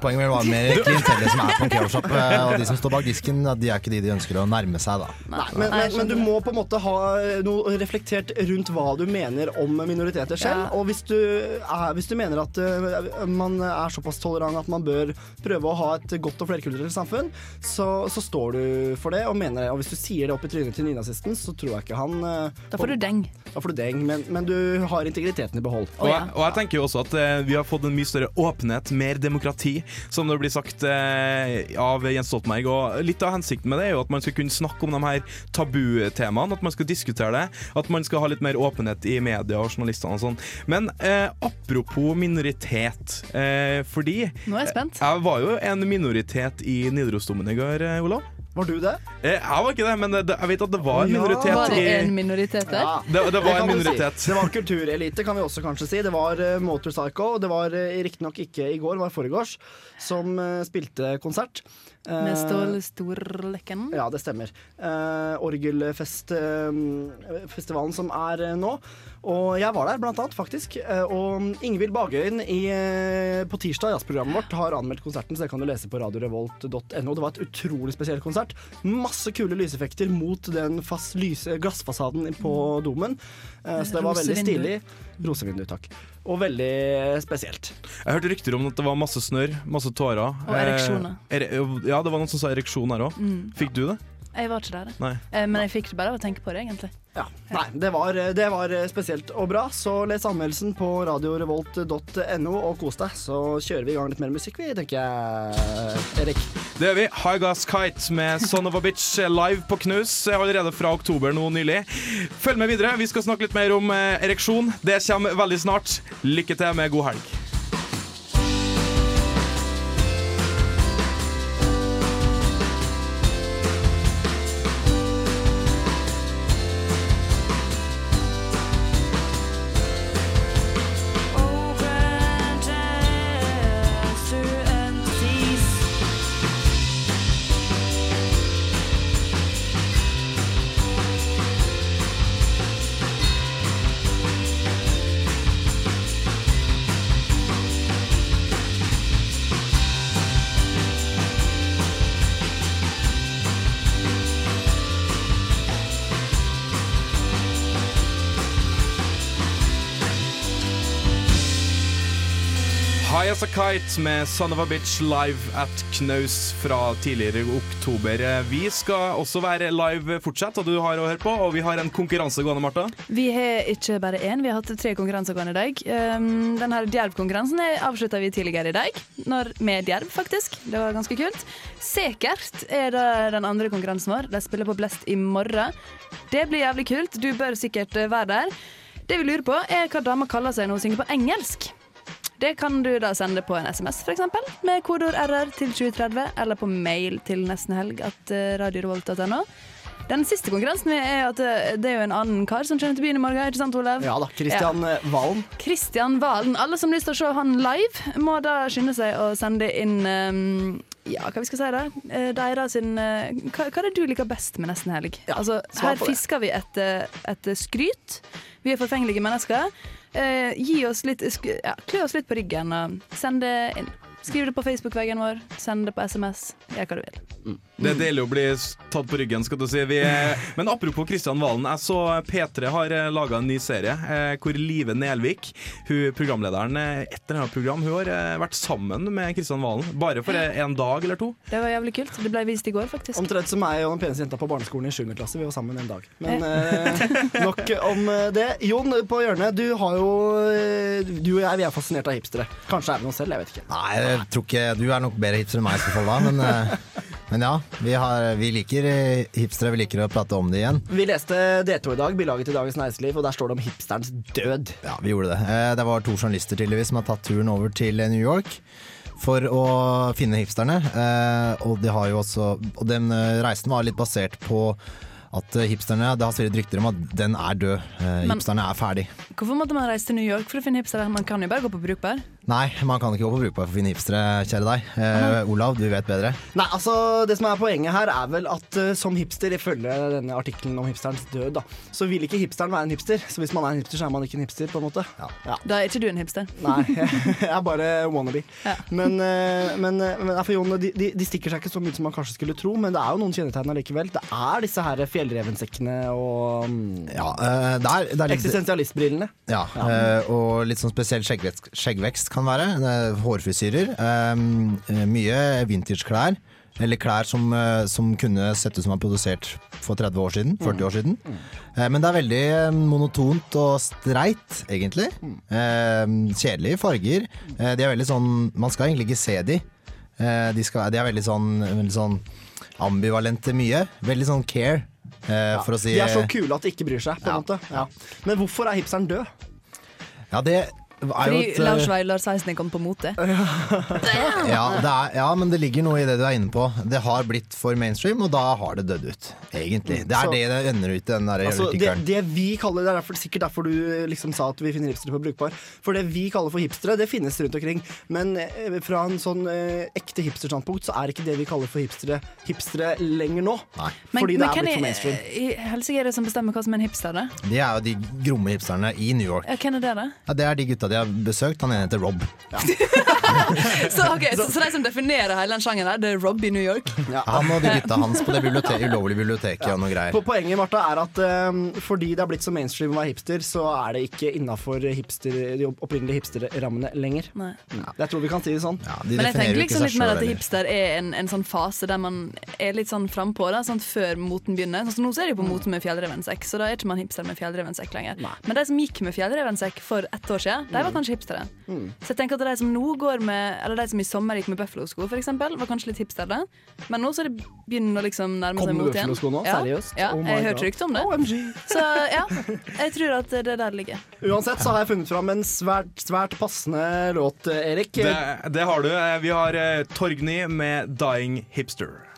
Poenget mitt var mer klientellet som er på Keoshop, eh, og de som står bak disken, de er ikke de de ønsker å nærme seg, da. Nei, men, men, men du må på en måte ha noe reflektert rundt hva du mener om minoriteter selv. Ja. Og hvis du, er, hvis du mener at uh, man er såpass tolerant at man bør prøve å ha et godt og flerkulturelt samfunn, så, så står du for det og mener det. Og hvis du sier det opp i trynet til nynazisten, så tror jeg ikke han uh, Da får du deng. Da får du deng, men, men du har integriteten i behold. Og, jeg, og jeg tenker jo også at eh, vi har fått en mye større åpenhet, mer demokrati, som det blir sagt eh, av Jens Stoltenberg. Og litt av hensikten med det er jo at man skal kunne snakke om de her tabutemaene, at man skal diskutere det. At man skal ha litt mer åpenhet i media og journalistene og sånn. Men eh, apropos minoritet, eh, fordi Nå er jeg spent. Jeg var jo en minoritet i Nidarosdomen i går, eh, Olav. Var du det? Eh, jeg var ikke det, men det, jeg vet at det var en minoritet. Var det en minoritet der? Ja, Det- det var en minoritet. Si. Det var kulturelite, kan vi også kanskje si. Det var uh, Motorpsycho. Det var uh, riktignok ikke i går, det var foregårs, som uh, spilte konsert. Uh, Med Ståle Storlekken. Ja, det stemmer. Uh, Orgelfestivalen som er eh, nå. Og jeg var der, blant annet, faktisk. Eh, og Ingvild Bagøyen i, eh, på tirsdag, jazzprogrammet vårt, har anmeldt konserten, så det kan du lese på radiorevolt.no. Det var et utrolig spesiell konsert. Masse kule lyseffekter mot den fast lyse glassfasaden på domen. Eh, så det var veldig stilig. Rosevindu, takk. Og veldig spesielt. Jeg hørte rykter om at det var masse snørr, masse tårer. Og ereksjoner. Ja, det var noen som sa ereksjon her òg. Mm. Fikk du det? Jeg var ikke der, Nei. Men jeg fikk det bare av å tenke på det, egentlig. Ja. Nei, det var, det var spesielt og bra, så les anmeldelsen på radiorevolt.no og kos deg. Så kjører vi i gang litt mer musikk, vi, tenker jeg, Erik. Det gjør vi. High Gas Kite med Son of a Bitch live på Knus allerede fra oktober nå nylig. Følg med videre. Vi skal snakke litt mer om eh, ereksjon. Det kommer veldig snart. Lykke til med god helg. High as a Kite med Son of a Bitch live at Knaus fra tidligere i oktober. Vi skal også være live fortsatt, og du har å høre på. Og vi har en konkurranse gående, Marta. Vi har ikke bare én, vi har hatt tre konkurranser gående i dag. Um, den her Djerv-konkurransen avslutta vi tidligere i dag, når, med Djerv, faktisk. Det var ganske kult. Sikkert er det den andre konkurransen vår. De spiller på Blest i morgen. Det blir jævlig kult. Du bør sikkert være der. Det vi lurer på, er hva dama kaller seg når hun synger på engelsk. Det kan du da sende på en SMS, eksempel, med kodeord RR til 2030, eller på mail til nestenhelg at eh, radiorevolt.no. Den siste konkurransen er at eh, det er jo en annen kar som kommer til byen i morgen, ikke sant, Olav? Ja da. Kristian ja. Valen. Kristian Valen. Alle som har lyst til å se han live, må da skynde seg å sende inn um, ja, hva vi skal si da? Deira sin eh, hva, hva er det du liker best med Nesten helg? altså, svar her fisker vi etter, et skryt. Vi er forfengelige mennesker. Eh, gi oss litt, ja, klø oss litt på ryggen og send det inn. Skriv det på Facebook-veggen vår, send det på SMS. Gjør hva du vil. Det er deilig å bli tatt på ryggen, skal du si. Vi, men apropos Kristian Valen. Jeg så P3 har laga en ny serie eh, hvor Live Nelvik, hun programlederen, etter et eller annet program, hun har eh, vært sammen med Kristian Valen. Bare for eh, en dag eller to. Det var jævlig kult. Det ble vist i går, faktisk. Omtrent som meg og den peneste jenta på barneskolen i 7. klasse. Vi var sammen en dag. Men eh, nok om eh, det. Jon på hjørnet, du har jo eh, Du og jeg vi er fascinert av hipstere. Kanskje er vi noen selv, jeg vet ikke. Nei, jeg tror ikke Du er nok bedre hipster enn meg, i hvert fall da. Men, eh, men ja, vi, har, vi liker eh, hipstere. Vi liker å prate om det igjen. Vi leste D2 i dag, bilaget til Dagens Næringsliv, og der står det om hipsterens død. Ja, vi gjorde det. Eh, Det var to journalister tydeligvis som har tatt turen over til New York for å finne hipsterne. Eh, Og, de har jo også, og den reisen var litt basert på at hipsterne Det har svirret rykter om at den er død. Eh, Men- Hipsterne er ferdig. Hvorfor måtte man reise til New York for å finne hipstere? Man kan jo bare gå på Brukbar. Nei, man kan ikke gå på Brukbar for fine hipstere, kjære deg. Eh, Olav, du vet bedre. Nei, altså Det som er poenget her, er vel at uh, som hipster, ifølge denne artikkelen om hipsterens død, da, så vil ikke hipsteren være en hipster. Så hvis man er en hipster, så er man ikke en hipster, på en måte. Ja. Da er ikke du en hipster. Nei, jeg er bare wannabe. Ja. Men, uh, men, uh, men for Jon, de, de, de stikker seg ikke så mye som man kanskje skulle tro, men det er jo noen kjennetegn allikevel. Det er disse her fjellrevensekkene og um, Ja, det er, det er litt eksistensialistbrillene. Ja, eh, og litt sånn spesiell skjeggvekst, skjeggvekst kan være. Hårfrisyrer. eh, eh, mye vintageklær. Eller klær som, eh, som kunne sett ut som var produsert for 30 år siden. 40 år siden. Eh, men det er veldig monotont og streit, egentlig. Eh, kjedelige farger. De er veldig sånn Man skal egentlig ikke se de. De, skal, de er veldig sånn, veldig sånn ambivalente mye. Veldig sånn care, eh, for å si De er så kule at de ikke bryr seg, måte. Ja. Men hvorfor er hipsteren død? Ja, det Fordi et, eh, Lars Veilar 16 kom på mote. ja, det er, ja, men det ligger noe i det du er inne på. Det har blitt for mainstream, og da har det dødd ut. Egentlig. Det er Så- det det ender ut i den der Altså, det, det vi kaller, det er derfor, sikkert derfor du liksom sa at vi finner hipstere på Brukbar. For det vi kaller for hipstere, det finnes rundt omkring. Men eh, fra en sånn eh, ekte hipsterstandpunkt så er ikke det vi kaller for hipstere, hipstere lenger nå. Nei. Fordi det er hvem blitt for mainstream. i helsike er det som bestemmer hva som er en hipster? da? De er jo de gromme hipsterne i New York. Ja, hvem er det, da? Ja, det er de gutta de har besøkt. Han ene heter Rob. Så, okay, så, så de som definerer hele den sjangeren, det er Rob i New York? Han og de gutta hans på det bibliotek, ulovlige biblioteket og noe greier. Po- Poenget Martha, er at um, fordi det har blitt så mainstream å være hipster, så er det ikke innafor hipster, de opprinnelige hipsterrammene lenger. Nei. Jeg tror vi kan si det sånn. Men jeg tenker liksom litt mer at hipster er en, en sånn fase der man er litt sånn frampå, sånn før moten begynner. Sånn, så nå ser er det jo på moten med fjellrevensekk, så da er ikke man hipster med fjellrevensekk lenger. Nei. Men de som gikk med fjellrevensekk for ett år siden, de var kanskje hipstere. Så jeg tenker at de som nå går med Eller de som i sommer gikk med Buffalo-sko, for eksempel, var kanskje litt hipster da. Men nå så det begynner å liksom nærme seg mot igjen. Buffalo-sko nå? Ja. Seriøst? Ja, Oh jeg hørte God. rykte om det. OMG. Så ja, jeg tror at det er der det ligger. Uansett så har jeg funnet fram en svært, svært passende låt, Erik. Det, det har du. Eh, Vi har eh, Torgny med 'Dying Hipster'.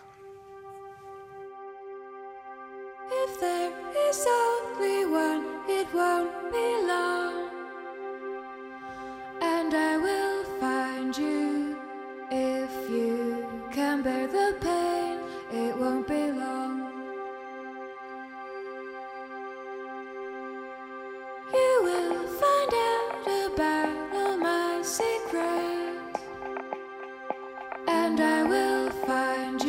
If there is only one, it won't be long. And I will find you. If you can bear the pain, it won't be long. You will find out about all my secrets. And I will find you.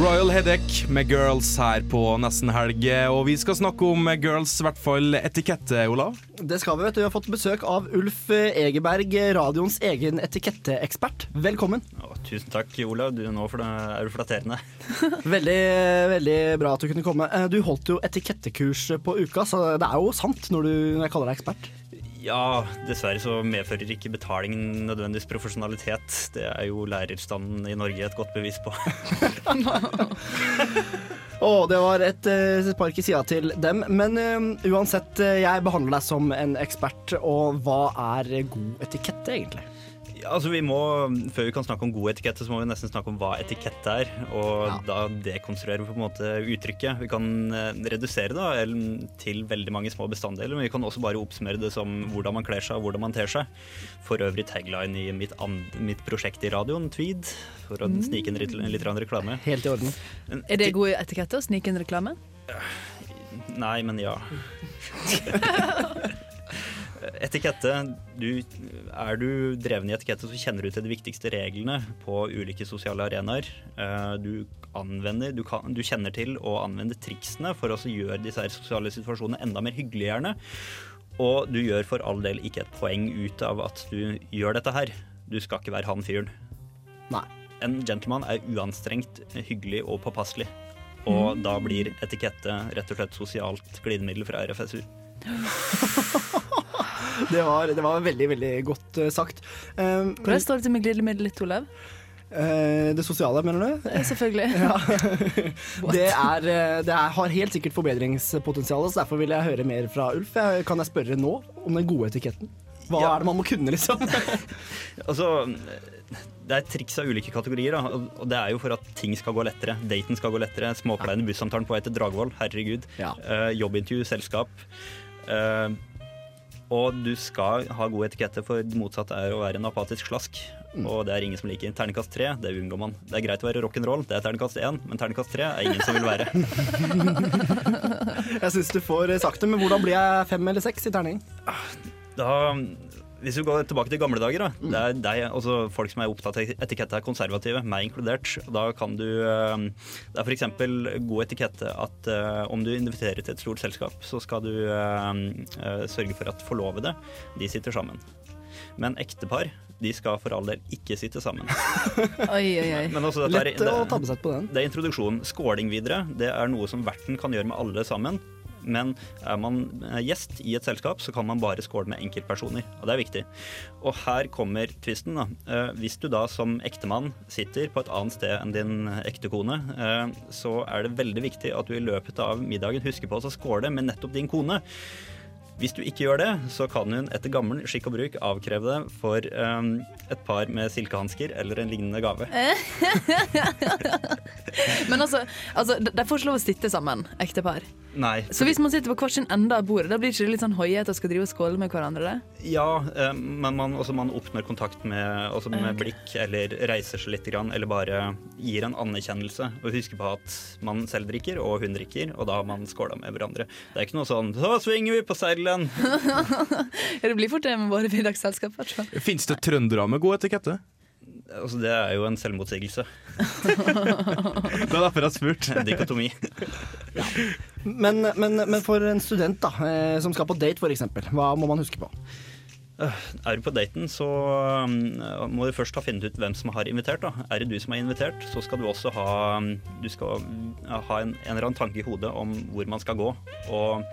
Royal Headache med Girls her på Nesten Helg. Og vi skal snakke om Girls, i hvert fall etikette, Olav. Det skal vi, vet du. Vi har fått besøk av Ulf Egeberg, radioens egen etiketteekspert. Velkommen. Tusen takk, Olav. Du, nå for det er du flatterende. Veldig, veldig bra at du kunne komme. Eh, Du holdt jo etikettekurs på uka, så det er jo sant når, du, når jeg kaller deg ekspert. Ja, dessverre så medfører ikke betalingen nødvendigvis profesjonalitet. Det er jo lærerstanden i Norge et godt bevis på. Å, det var et uh, spark i sida til dem. Men uh, uansett, eh, jeg behandler deg som en ekspert, og hva er god etikette, egentlig? Ja, altså vi må, Før vi kan snakke om god etikette, så må vi nesten snakke om hva etikette er. Og da dekonstruerer vi på en måte uttrykket. Vi kan eh, redusere det til veldig mange små bestanddeler, men vi kan også bare oppsummere det som hvordan man kler seg og hvordan man ter seg. For øvrig tagline i mitt, mitt prosjekt i radioen, Tweed, for å Mm. snike inn litt, litt reklame. Helt i orden. Er det god etikette å snike inn reklame? Nei, men ja. Etikette. Du, er du dreven i etikette, så kjenner du til de viktigste reglene på ulike sosiale arenaer. Eh, Du anvender, du, kan, du kjenner til å anvende triksene for å gjøre disse sosiale situasjonene enda mer hyggelige, gjerne. Og du gjør for all del ikke et poeng ut av at du gjør dette her. Du skal ikke være han fyren. Nei. En gentleman er uanstrengt, hyggelig og påpasselig. Og da blir etikette rett og slett sosialt glidemiddel fra RFSU. Det var, det var veldig, veldig godt eh, sagt. Um, Hvordan står det til med glidemiddelet ditt, Olav? eh, det sosiale, mener du? Eh, Selvfølgelig. Ja. det, er, eh, det er, har helt sikkert forbedringspotensial, så derfor vil jeg høre mer fra Ulf. Jeg, kan jeg spørre nå om den gode etiketten? Hva Ja. er det man må kunne, liksom? Altså, det er triks av ulike kategorier, da. og- det er jo for at ting skal gå lettere. Daten skal gå lettere. Småkleine bussamtalen på vei til Dragvoll, herregud. Eh, jobbintervju, selskap. Eh, og du skal ha god etikette, for det motsatte er å være en apatisk slask. Og det er ingen som liker. Terningkast tre, det unngår man. Det er greit å være rock'n'roll, det er terningkast én, men terningkast tre er ingen som vil være. Jeg syns du får sagt det, men hvordan blir jeg fem eller seks i terning? Da, hvis vi går tilbake til gamle dager, da. Det er deg, altså folk som er opptatt av etikette, er konservative, meg inkludert. Da kan du eh, Det er f.eks. god etikette at eh, om du inviterer til et stort selskap, så skal du eh, sørge for at forlovede, de sitter sammen. Men ektepar, de skal for all del ikke sitte sammen. Oi, oi, oi. Men også dette er- Lett å tabbe seg på den. Det er introduksjonen. Skåling videre, det er noe som verten kan gjøre med alle sammen. Men er man eh, gjest i et selskap, så kan man bare skåle med enkeltpersoner. Og det er viktig. Og her kommer tvisten. da. Eh, Hvis du da som ektemann sitter på et annet sted enn din ekte kone, eh, så er det veldig viktig at du i løpet av middagen husker på å skåle med nettopp din kone. Hvis du ikke gjør det, så kan hun etter gammel skikk og bruk avkreve det for um, et par med silkehansker eller en lignende gave. Men altså, altså, de får ikke lov å sitte sammen, ektepar. Nei. Så hvis man sitter på hver sin ende av bordet, da blir det ikke litt sånn hoiete og skal drive og skåle med hverandre? det? Ja, eh, men man, altså man oppnår kontakt med, altså med okay. blikk, eller reiser seg litt, eller bare gir en anerkjennelse. Og husker på at man selv drikker, og hun drikker, og da har man skåla med hverandre. Det er ikke noe sånn 'så svinger vi på seilen'. Ja, det blir fort det med våre middagsselskap. Fins det trøndere med god etikette? Altså, det er jo en selvmotsigelse. Det er derfor jeg har spurt. Dikotomi. Men, men, men for en student da, eh, som skal på date, f.eks., hva må man huske på? Er du på daten, så um, må du først ha funnet ut hvem som har invitert. Da. Er det du som har invitert, så skal du også ha, um, du skal uh, ha en, en eller annen tanke i hodet om hvor man skal gå. Og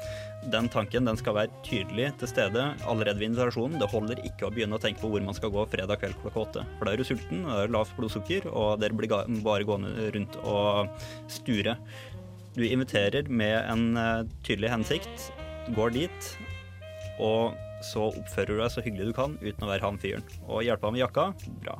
den tanken den skal være tydelig til stede allerede ved invitasjonen. Det holder ikke å begynne å tenke på hvor man skal gå fredag kveld klokka åtte. For da er du sulten, det er lavt blodsukker, og dere blir bare gående rundt og sture. Du inviterer med en uh, tydelig hensikt, går dit, og så oppfører du deg så hyggelig du kan uten å være han fyren. Og hjelpe ham med jakka, bra.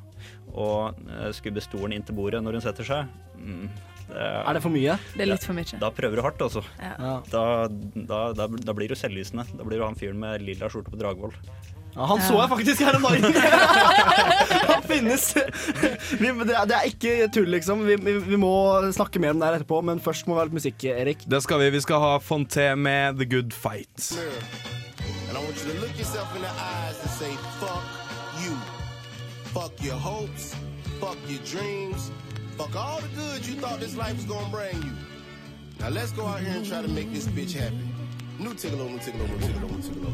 Og eh, skubbe stolen inn til bordet når hun setter seg, mm, det Er det for mye? Det er litt for mye. Da prøver du hardt, altså. Ja. Da, da, da, da blir du selvlysende. Da blir du han fyren med lilla skjorte på Dragvoll. Ja, han så jeg faktisk her om dagen! han finnes! Vi, det, er, det er ikke tull, liksom. Vi, vi, vi må snakke mer om det her etterpå, men først må vi ha litt musikk, Erik. Det skal vi. Vi skal ha Fonté med The Good Fight. And I want you to look yourself in the eyes and say, fuck you. Fuck your hopes. Fuck your dreams. Fuck all the good you thought this life was gonna bring you. Now let's go out here and try to make this bitch happy. New tickle new tickle new tickle new tickle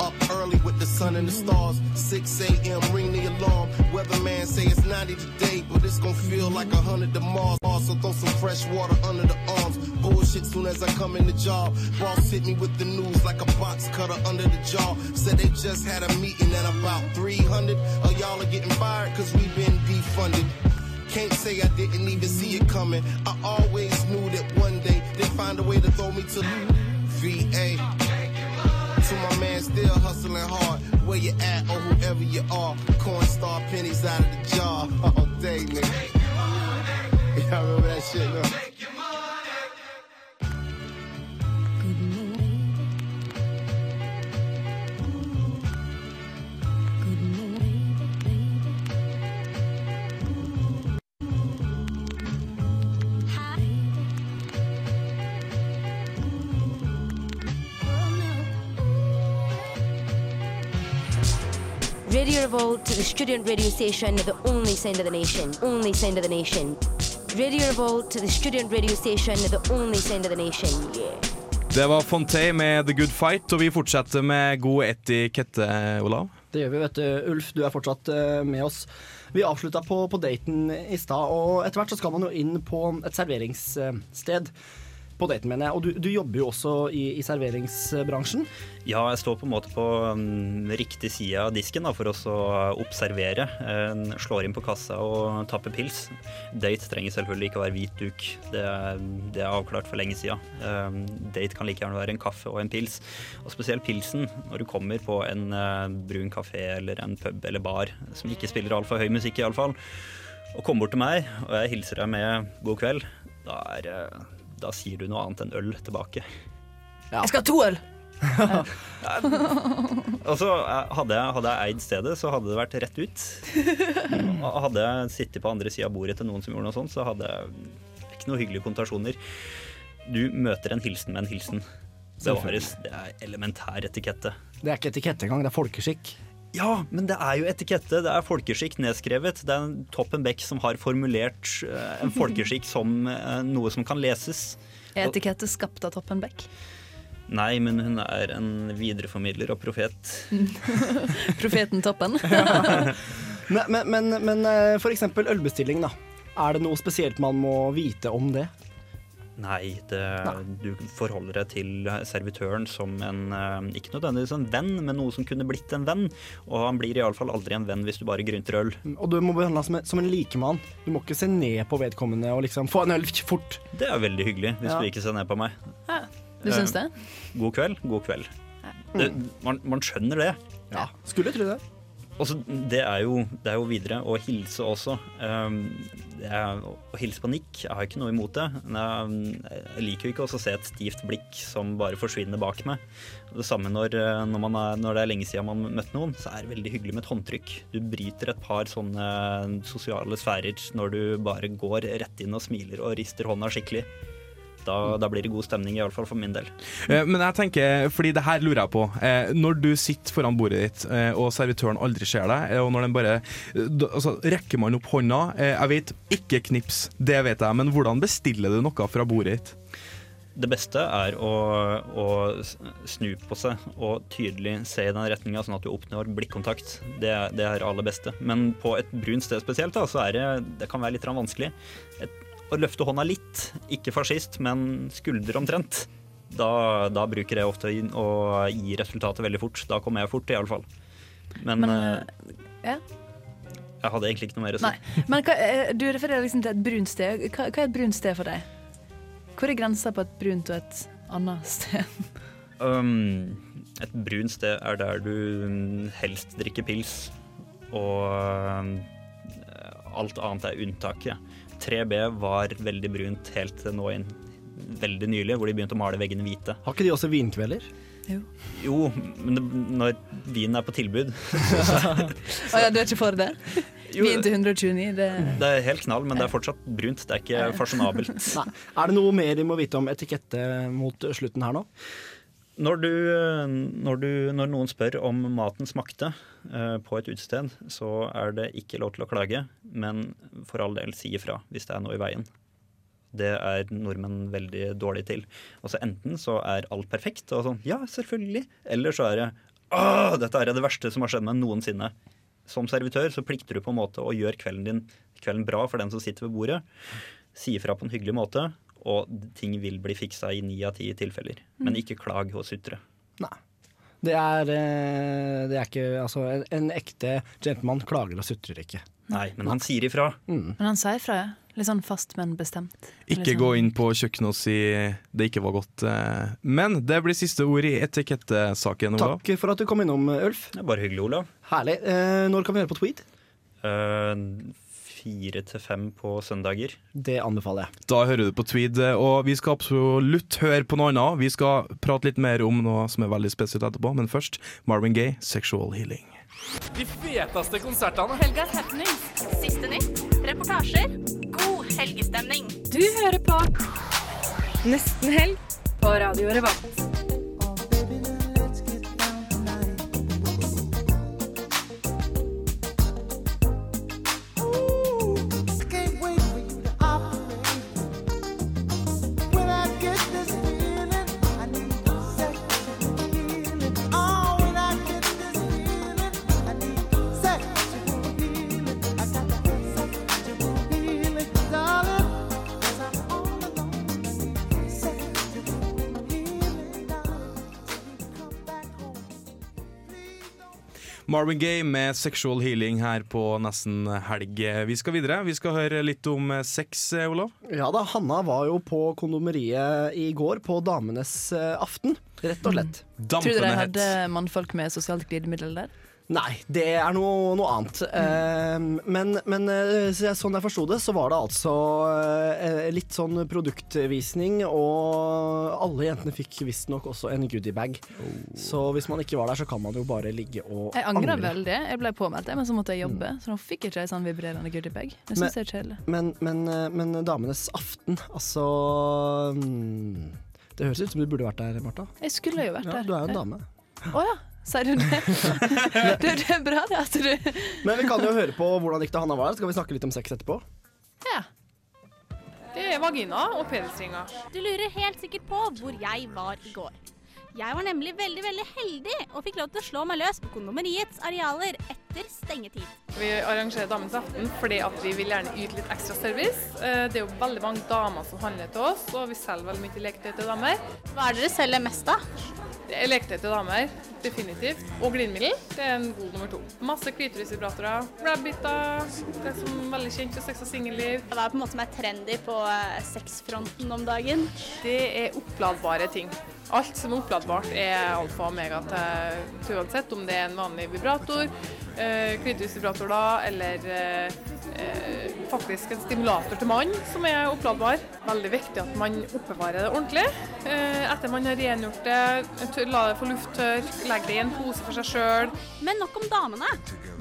Up early with the sun and the stars. 6 a.m. ring the alarm. Weatherman say it's 90 today, but it's gonna feel like 100 tomorrow. So throw some fresh water under the arms. Bullshit soon as I come in the job. Boss hit me with the news like a box cutter under the jaw. Said they just had a meeting and about 300 of y'all are getting fired cause we've been defunded. Can't say I didn't even see it coming. I always knew that one day they'd find a way to throw me to the VA. To my man still hustling hard. Where you at or whoever you are. Cornstar pennies out of the jar all day, nigga. Y'all remember that shit, no? Revolt, the student radio station, the only sound of the nation. Only sound of the nation. Radio Revolt, the student radio station, the only sound of the nation. Yeah. Det var Fonté med The Good Fight, og vi fortsetter med god etikette, Olav. Det gjør vi, vet du. Ulf, du er fortsatt med oss. Vi avslutta på, på daten i stad, og etter hvert så skal man jo inn på et serveringssted. På daten, mener jeg. Og du, du jobber jo også i, i serveringsbransjen. Ja, jeg står på en måte på mm, riktig side av disken da, for å observere. Eh, slår inn på kassa og tapper pils. Date trenger selvfølgelig ikke å være hvit duk. Det det er avklart for lenge siden. Eh, date kan like gjerne være en kaffe og en pils. Og spesielt pilsen, når du kommer på en eh, brun kafé eller en pub eller bar som ikke spiller altfor høy musikk, iallfall, og kommer bort til meg, og jeg hilser deg med god kveld, da, er, da sier du noe annet enn øl tilbake. Jeg skal ha to øl! Og så eh, hadde jeg, hadde jeg eid stedet, så hadde det vært rett ut. Hadde jeg sittet på andre sida av bordet til noen som gjorde noe sånt, så hadde jeg ikke noe hyggelige konnotasjoner. Du møter en hilsen med en hilsen. Bevares. Det er elementær etikette. Det er ikke etikette engang, det er folkeskikk. Ja, men det er jo etikette. Det er folkeskikk nedskrevet. Det er Toppen Beck som har formulert eh, en folkeskikk som eh, noe som kan leses. Er etikette skapt av Toppen Beck? Nei, men hun er en videreformidler og profet. Profeten Toppen. Men, men, men, men eh, for eksempel ølbestilling, da. Er det noe spesielt man må vite om det? Nei, det, du forholder deg til servitøren som en eh, Ikke nødvendigvis en venn, men noe som kunne blitt en venn. Og han blir iallfall aldri en venn hvis du bare grynter øl. Og du må behandle som som en likemann. Du må ikke se ned på vedkommende og liksom få en øl fort. Det er veldig hyggelig hvis Ja. du ikke ser ned på meg. Du syns det? God kveld, god kveld. Det, man, man skjønner det. Ja, skulle tro det. Og så det, er jo, det er jo videre å hilse også. Um, er, å hilse på Nick, jeg har ikke noe imot det. Men jeg, jeg liker jo ikke også å se et stivt blikk som bare forsvinner bak meg. Det samme når, eh, når, er, når det er lenge siden man møtte noen, så er det veldig hyggelig med et håndtrykk. Du bryter et par sånne sosiale sfærer når du bare går rett inn og smiler og rister hånda skikkelig. Da, da blir det god stemning, iallfall for min del. Eh, Men jeg tenker, fordi det her lurer jeg på. Eh, når du sitter foran bordet ditt, eh, og servitøren aldri ser deg, og når den bare altså, Rekker man opp hånda? Jeg vet ikke knips, det vet jeg, men hvordan bestiller du noe fra bordet ditt? Det beste er å, å snu på seg og tydelig se i den retninga, sånn at du oppnår blikkontakt. Det, er- det er aller beste. Men på et brunt sted spesielt, da, så er det, det kan være litt vanskelig. Et, å løfte hånda litt, ikke fascist, men skulder omtrent. Da, da bruker jeg ofte å gi resultatet veldig fort. Da kommer jeg fort, iallfall. Men, Men, eh, Ja. jeg hadde egentlig ikke noe mer å si. Nei. Men hva, eh, du refererer liksom til et brunt sted. Hva, hva er et brunt sted for deg? Hvor er grensa på et brunt og et annet sted? Um, et brunt sted er der du mm, helst drikker pils, og um, alt annet er unntaket. 3B var veldig brunt helt til nå inn veldig nylig, hvor de begynte å male veggene hvite. Har ikke de også vinkvelder? Jo, men det, når vinen er på tilbud Å ja, du er ikke for det? Vin til 129, det Det er helt knall, men det er fortsatt brunt. Det er ikke fasjonabelt. Er det noe mer de må vite om etikette mot slutten her nå? Når, du, når, du, når noen spør om maten smakte eh, på et utested, så er det ikke lov til å klage, men for all del si ifra hvis det er noe i veien. Det er nordmenn veldig dårlige til. Altså Enten så er alt perfekt, og sånn ja, selvfølgelig, eller så er det åh, dette er det verste som har skjedd meg noensinne. Som servitør så plikter du på en måte å gjøre kvelden din kvelden bra for den som sitter ved bordet. Si ifra på en hyggelig måte, og ting vil bli fiksa i ni av ti tilfeller. Men Mm. ikke klag og sutre. Det er, eh, det er ikke Altså, en, en ekte gentleman klager og sutrer ikke. Nei, men han sier ifra. Men han sier ifra, ja. Litt sånn fast, men bestemt. Ikke sånn. gå inn på kjøkkenet og si det ikke var godt. eh. Men det blir siste ord i etikettesaken. Olav. Takk for at du kom innom, Ulf. Det er bare hyggelig, Olav. Herlig. Eh, når kan vi høre på Tweed? Eh, Fire til fem på søndager. Det anbefaler jeg. Da hører du på Tweed, og vi skal absolutt høre på noe annet. Vi skal prate litt mer om noe som er veldig spesielt etterpå, men først Marvin Gaye, 'Sexual Healing'. De feteste konsertene. Helgas happenings. Siste nytt. Reportasjer. God helgestemning. Du hører på Nesten helg på Radio Revolt. Marvin Gaye med 'Sexual Healing' her på nesten helg. Vi skal videre. Vi skal høre litt om eh, sex, eh, Olav. Ja da, Hanna var jo på kondomeriet i går, på Damenes eh, aften. Rett og slett. Tror du de hadde mannfolk med sosialt glidemiddel der? Nei, det er noe, noe annet. Eh, men men uh, sånn jeg forsto det, så var det altså uh, litt sånn produktvisning, og alle jentene fikk visstnok også en goodiebag. Så hvis man ikke var der, så kan man jo bare ligge og Jeg angrer veldig. Jeg ble påmeldt, men så måtte jeg jobbe. Så nå fikk jeg ikke ei sånn vibrerende goodiebag. Det syns jeg er kjedelig. Men, men, men Damenes aften, altså mm, Det høres ut som du burde vært der, Marta. Jeg skulle jo vært Ja, der. du er jo en dame. Å ja. Sier du det? det? Det er bra, det. At du Men vi kan jo høre på hvordan da Hanna var så skal vi snakke litt om sex etterpå. Ja. Det er vagina og penisringer. Du lurer helt sikkert på hvor jeg var i går. Jeg var nemlig veldig veldig heldig og fikk lov til å slå meg løs på kondomeriets arealer etter stengetid. Vi arrangerer Damens aften fordi at vi vil gjerne yte litt ekstra service. Eh, Det er jo veldig mange damer som handler til oss, og vi selger veldig mye leketøy til damer. Hva er det dere selger mest av? Det er leketøy til damer, definitivt. Og glidemiddel. Det er en god nummer to. Masse klitorisvibratorer, rabbiter, det er som veldig kjent for sex og singelliv. Hva er på en måte som er trendy på eh, sexfronten om dagen? Det er oppladbare ting. Alt som er oppladbart er alfa og omega til, uansett om det er en vanlig vibrator, eh, klitorisvibrator da, eller eh, eh, faktisk en stimulator til mann som er oppladbar. Veldig viktig at man oppbevarer det ordentlig. Eh, etter man har rengjort det, la det få lufttørk, legg det i en pose for seg sjøl. Men nok om damene.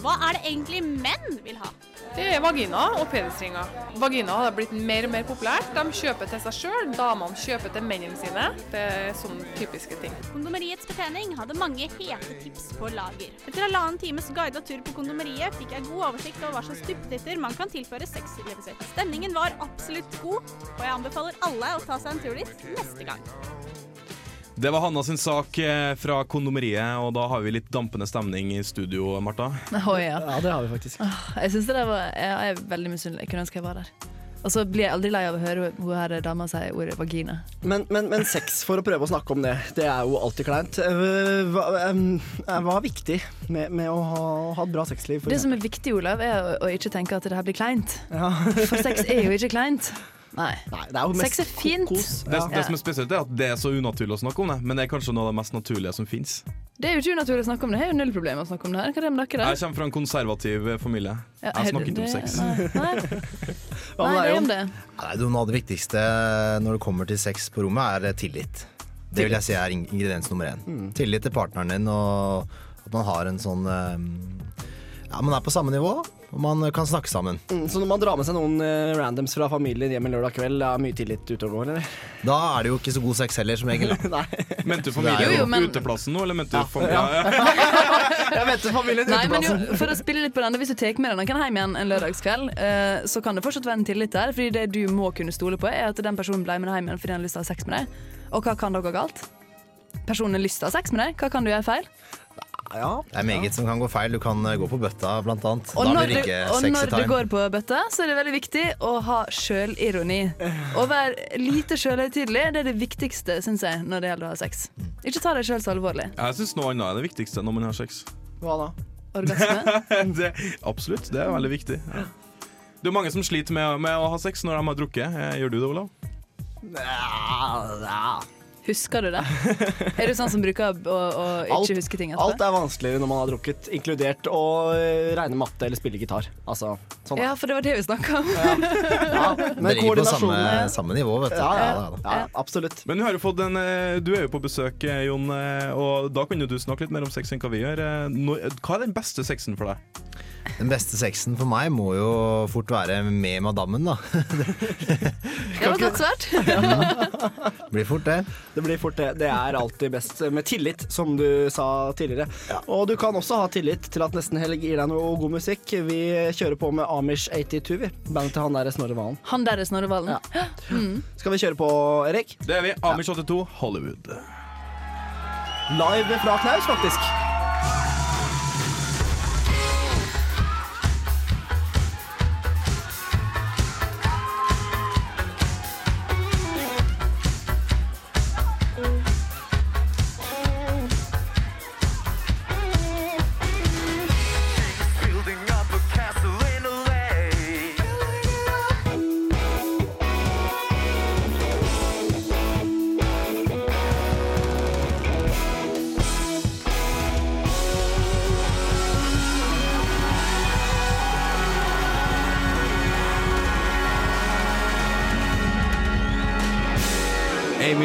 Hva er det egentlig menn vil ha? Det er vagina og penisringer. Vagina har blitt mer og mer populært. De kjøper til seg sjøl, damene kjøper til mennene sine. Det er sånne typiske ting. Kondomeriets betjening hadde mange hete tips på lager. Etter halvannen times guidet tur på kondomeriet fikk jeg god oversikt over hva slags duppetitter man kan tilføre sexlivet sitt. Stemningen var absolutt god, og jeg anbefaler alle å ta seg en tur dit neste gang. Det var Hanna sin sak eh, fra kondomeriet, og da har vi litt dampende stemning i studio, Marta. Oh, ja. Ja, det har vi faktisk. Jeg synes det var Jeg er veldig misunnelig. Jeg kunne ønske jeg var der. Og så blir jeg aldri lei av å høre hun her dama si ordet vagina. Men, men, men sex, for å prøve å snakke om det, det er jo alltid kleint. Eh, Hva, eh, hva er viktig med, med å ha, ha et bra sexliv? For Det som er viktig, Olav, er å, å ikke tenke at det her blir kleint. Ja. For sex er jo ikke kleint. Nei. det er jo mest sex er fint. Det, det som er spesielt, er at det er så unaturlig å snakke om det, men det er kanskje noe av det mest naturlige som fins. Det er jo ikke unaturlig å snakke om det. Det er jo null problem å snakke om det her. Hva er det med dere Jeg kommer fra en konservativ eh, familie. Ja, Jeg snakker ikke om sex. Nei, nei. Hva med Nei, deg, det er Jon? om det. Nei, det Noe av det viktigste når det kommer til sex på rommet, er tillit. Det vil jeg si er ingrediens nummer én. Mm. Tillit til partneren din, og at man har en sånn eh, Ja, man er på samme nivå, og man kan snakke sammen. Mm, Så når man drar med seg noen eh, randoms fra familien hjem en lørdag kveld, det er mye tillit ute og går, eller? Da er det jo ikke så god sex heller, som regel. da. Mente du familien jo, jo- på uteplassen nå, eller mente du familien? Ja. ja. Jeg mente familien Nei, men jo, for å spille litt på den, Hvis du tar med deg noen hjem igjen en lørdagskveld, eh, så kan det fortsatt være en tillit der. Fordi det du må kunne stole på, er at den personen ble med deg hjem igjen fordi han har lyst til å ha sex med deg. Og hva kan da gå galt? Personen har lyst til å ha sex med deg. Hva kan du gjøre feil? Det er meget som kan gå feil. Du kan eh, gå på bøtta, blant annet. Og da når, blir det du, og når du går på bøtta, så er det veldig viktig å ha sjølironi. Å være lite sjølhøytidelig det er det viktigste synes jeg, når det gjelder å ha sex. Ikke ta deg sjøl så alvorlig. Jeg syns noe annet er det viktigste når man har sex. Hva da? Orgasme? det, absolutt, det er veldig viktig. Ja. Det er mange som sliter med, med å ha sex når de har drukket. Eh, Gjør du det, Olav? Husker du det? Er du sånn som bruker å, å ikke huske ting alt er vanskeligere når man har drukket, inkludert å eh, regne matte eller spille gitar. Altså, sånn. Ja, for det var det vi snakka om. Men Dere er på samme, samme nivå, vet du. Ja, ja, Ja, ja, absolutt. Men du, har jo fått en, eh, du er jo på besøk, eh, Jon, og da kan jo du snakke litt mer om sex enn hva vi gjør. Hva er den beste sexen for deg? Den beste sexen for meg må jo fort være med madammen, da. Det var godt svart. Blir fort det. Det blir fort det. Det er alltid best med tillit, som du sa tidligere. Og du kan også ha tillit til at Nesten Helg gir deg noe god musikk. Vi kjører på med Amish 82, vi. Bandet til han derre Snorre Valen. Han derre er Snorre Valen. Mm. Skal vi kjøre på, Erik? Det er vi. Amish 82, Hollywood. Live fra Knaus, faktisk.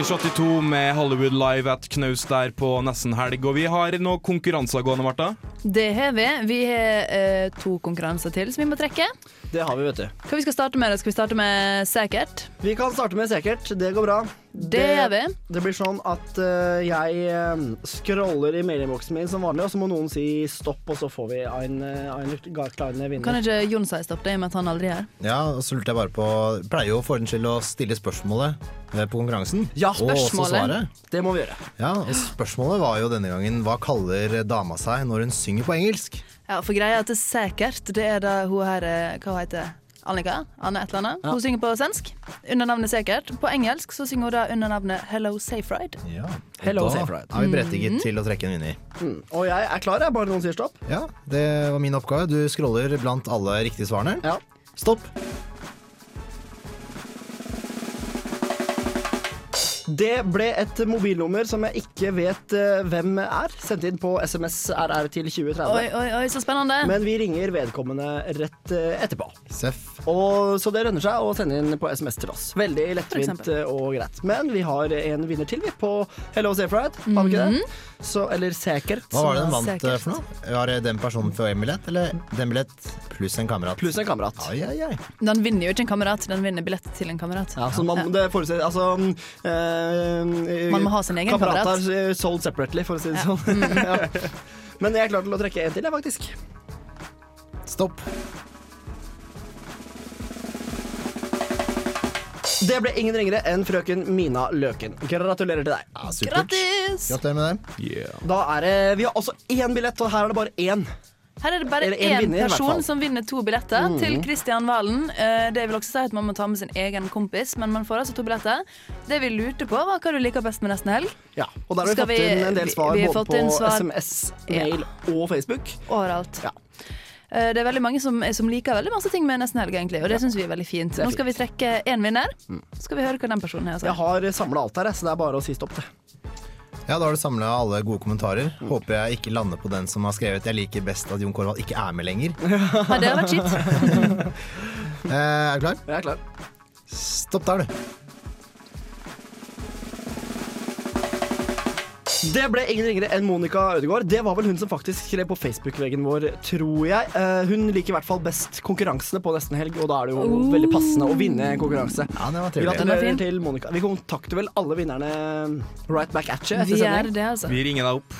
Amy 82 med Hollywood Live at Knaus der på nesten helg. Og vi har noen konkurranser gående, Marta. Det har vi. Vi har eh, to konkurranser til som vi må trekke. Det har vi, vet du. Hva vi skal starte med? Skal vi starte med Sækert? Vi kan starte med sikkert. Det går bra. Det gjør vi. Det blir sånn at uh, jeg eh, scroller i mailinnboksen min som vanlig, og så må noen si stopp, og så får vi en, uh, en kleine vinner. Kan ikke Jon si stopp, det i og med at han aldri er her? Ja, og så lurte jeg bare på Pleier jo for ordens skyld å stille spørsmålet eh, på konkurransen. Ja, Og også spørsmålet. svaret. Det må vi gjøre. Ja, og spørsmålet var jo denne gangen hva kaller dama seg når hun synger på engelsk? Ja, for greia er at det er Sækert, det er da hun her Hva Hva hun heter Annika? Anne et eller annet. Ja. Hun synger på svensk under navnet Sækert. På engelsk så synger hun da under navnet Hello Safe Ride. Ja. Hello, da Safe Ride. er vi berettiget mm. til å trekke en vinner. Mm. Og jeg er klar, jeg. Bare noen sier stopp. Ja, det var min oppgave. Du scroller blant alle riktige svarene. Ja. Stopp. Det ble et mobilnummer som jeg ikke vet uh, hvem er. Sendt inn på SMS RR til 2030. Oi, oi, oi, så spennende. Men vi ringer vedkommende rett uh, etterpå. Seff. Og, så det lønner seg å sende inn på SMS til oss. Veldig lettvint eh, og greit. Men vi har en vinner til vi på Hello Safe. Har vi ikke det? Mhm. Så, eller Sækert. Hva var det den vant eh, for noe? Var det den personen for en billett, eller den billett pluss en kamerat? Pluss en kamerat. Ai, ai, ai. Den vinner jo ikke en kamerat, den vinner billett til en kamerat. Ja, så man, det forutsetter Altså eh, Man må ha sin egen kamerat. Kamerater sold separately, for å si det Ja. sånn. ja. Men jeg er klar til å trekke en til, jeg, faktisk. Stopp. Det ble ingen ringere enn frøken Mina Løken. Gratulerer til deg. Ja. Grattis! Gratulerer med det. Da er det Vi har også én billett, og her er det bare én. Her er det bare én vinner, person som vinner to billetter mm. til Kristian Valen. Eh, Det vil også si at man må ta med sin egen kompis, men man får altså to billetter. Det vi lurte på, var hva du liker best med Nesten Helg. Ja, og der har vi Skal fått inn en del svar vi både på svar- SMS, mail og Facebook. Overalt. Ja. Eh, Det er veldig mange som, som liker veldig masse ting med Nesten Helg, egentlig, og det syns vi er veldig fint. Nå skal vi trekke én vinner. Skal vi høre hva den personen har å. Jeg har samla alt her, så det er bare å si stopp, det. Ja, Da har du samla alle gode kommentarer. Håper jeg ikke lander på den som har skrevet 'Jeg liker best at Jon Korvald ikke er med lenger'. Ja, det har vært kjipt. Eh, er du klar? Jeg er klar. Stopp der, du. Det ble ingen ringere enn Monica Ødegaard. Det var vel hun som faktisk skrev på Facebook-veggen vår, tror jeg. Eh, hun liker i hvert fall best konkurransene på nesten helg, og da er det jo Oh. veldig passende å vinne en konkurranse. Ja, det var trivelig. Den var fin. Gratulerer til Monica. Vi kontakter vel alle vinnerne right back at you etter Vi sending. gjør det, altså. Vi ringer deg opp.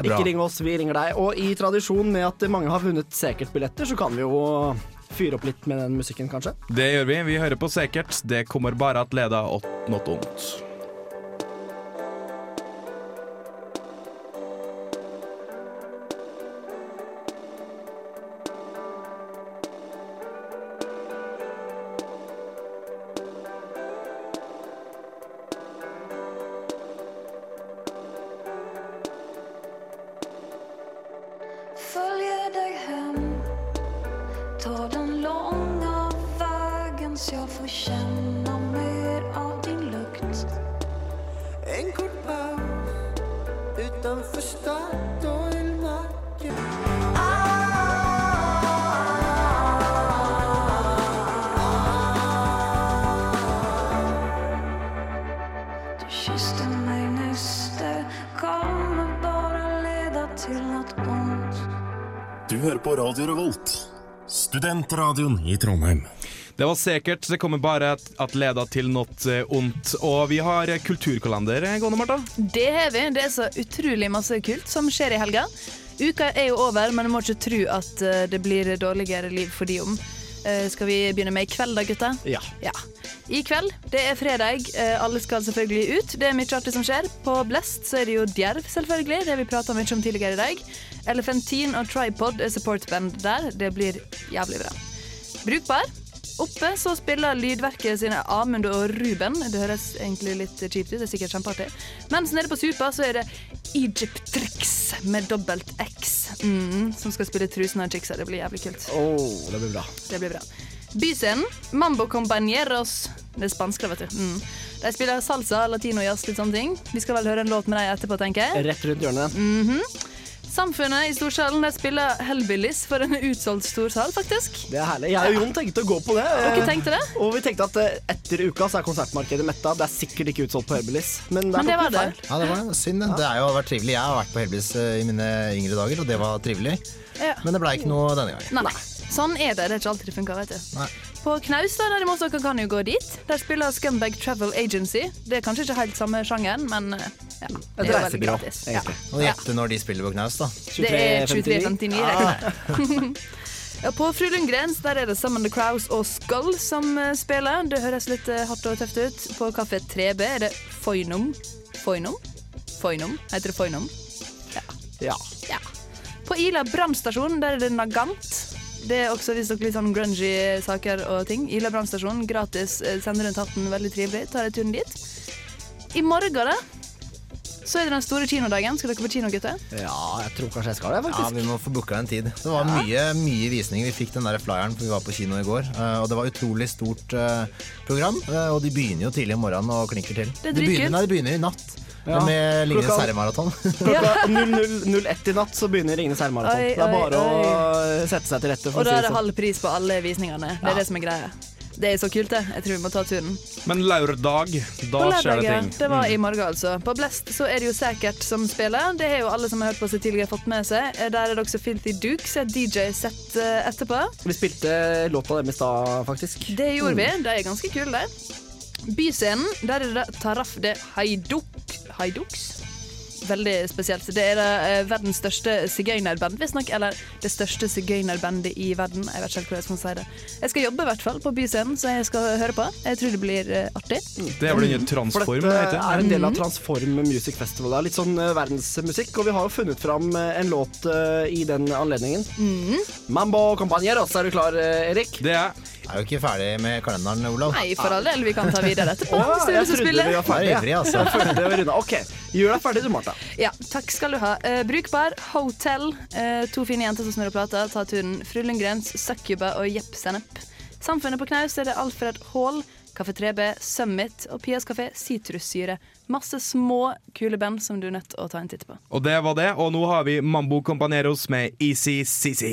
Det bra. Ikke ring oss, vi ringer deg. Og i tradisjon med at mange har vunnet Sekert-billetter, så kan vi jo fyre opp litt med den musikken, kanskje. Det gjør vi. Vi hører på Sekert. Det kommer bare at leda åt not ondt. På Radio Revolt, studentradioen i Trondheim. Det var sikkert. Det kommer bare at, leda til noe eh, ondt. Og vi har eh, kulturkalender eh, gående, Marta. Det har vi. Det er så utrolig masse kult som skjer i helga. Uka er jo over, men du må ikke tro at det blir dårligere liv for de om. Eh, Skal vi begynne med i kveld da, gutta? Ja. Ja. I kveld, det er fredag. Eh, Alle skal selvfølgelig ut. Det er mye artig som skjer. På Blest så er det jo Djerv, selvfølgelig. Det vi prata mye om tidligere i dag. Elephantine og Tripod er supportband der. Det blir jævlig bra. Brukbar. Oppe så spiller Lydverket sine Amund og Ruben. Det høres egentlig litt kjipt ut, det er sikkert kjempeartig. Mens nede på Supa så er det Egyptrix med dobbelt X, mm, som skal spille Trusen av Chicksa. Det blir jævlig kult. Oh, det blir bra. Det blir bra. Byscenen, Mambo Compañeros. Det er spansk, vet du. Mm. De spiller salsa, latino, jazz, litt sånne ting. Vi skal vel høre en låt med dem etterpå, tenker jeg. Rett rundt hjørnet. Mhm. Samfunnet i storsalen der spiller Hellbillies for en utsolgt storsal, faktisk. Det er herlig. Jeg og Jon tenkte å gå på det. Dere tenkte det? Og vi tenkte at eh, etter uka så er konsertmarkedet metta. Det er sikkert ikke utsolgt på Hellbillies. Men, Men det var det. Ja, det var synd. det. Det har jo vært trivelig. Jeg har vært på Hellbillies eh, i mine yngre dager, og det var trivelig. Ja. Men det blei ikke noe denne gangen. Nei. Sånn er det. Det er ikke alltid det funker, vet du. Nei. På Knaus da, derimot, dere kan jo gå dit. Der spiller Scumbag Travel Agency. Det er kanskje ikke helt samme sjangeren, men eh, ja. det er veldig gratis. Ja. Og gjette når de spiller på knaus, da. Det er 23.59. Ah. Ja, på Fru Lundgrens der er det Summon the Crows og Skull som eh, spiller. Det høres litt eh, hardt og tøft ut. På Kafé 3B er det Foynum. Foynum? Foynum? Heter det Foynum Ja. Ja. På Ila brannstasjon der er det Nagant. Det er også hvis dere litt sånn grungy saker og ting. Ila brannstasjon, gratis. eh, Sender rundt hatten, veldig trivelig. Tar jeg turen dit. I morgen, da, så er det den store kinodagen. Skal dere på kino, gutter? Ja, jeg tror kanskje jeg skal det, faktisk. Ja. Vi må få booka en tid. Det var mye, mye visning. Vi fikk den der flyeren, for vi var på kino i går. eh, Og det var utrolig stort eh, program. eh, Og de begynner jo tidlig om morgenen og klinker til. Det de begynner, nei, de begynner i natt. Ja. Med Ringenes herre-maraton. Klokka 00.01 i natt så begynner Ringenes herre-maraton. Det er bare oi, å sette seg til rette. For Og da er det sånn. halv pris på alle visningene. Det er det som er greia. Det er så kult, det. Jeg tror vi må ta turen. Men lørdag, da skjer det ting. Det var Mm. i morgen, altså. På Blest så er det jo Sækert som spiller. Det har jo alle som har hørt på seg tidligere, fått med seg. Eh, Der er det også Filthy Dukes, et DJ-sett eh, etterpå. Vi spilte låta deres i stad, faktisk. Det gjorde vi. Mm. De er ganske kule, de. Byscenen, der er det Taraf de Haiduk Haiduks. Veldig spesielt. Det er det, eh, verdens største sigøynerband, visstnok. Eller det største sigøynerbandet i verden. Jeg vet ikke helt hvordan jeg skal si det. Jeg skal jobbe i hvert fall på Byscenen, så jeg skal høre på. Jeg tror det blir eh, artig. Det er vel en Transform, For dette heter. er en del av. Transform Music Festival. Det er litt sånn eh, verdensmusikk, og vi har jo funnet fram eh, en låt eh, i den anledningen. Mambo Compañeros, er du klar, eh, Erik? Det er Jeg er jo ikke ferdig med kalenderen, Olav. Nei, for all del. Vi kan ta videre etterpå. oh, jeg trodde vi var ferdige. Jeg er ivrig, altså. Jeg følte vi var unna. OK, gjør deg ferdig du, Martha. Ja, takk skal du ha. Eh, brukbar, Hotel, eh, to fine jenter som snurrer plata, ta turen Fru Lundgrens, Succuba og Jepp Sennep. Samfunnet på knaus er det Alfred Hall, Kafé 3B, Summit og Pias kafé Sitrussyre. Masse små, kule band som du er nødt til å ta en titt på. Og det var det, og nå har vi Mambo Companeros med Easy CC.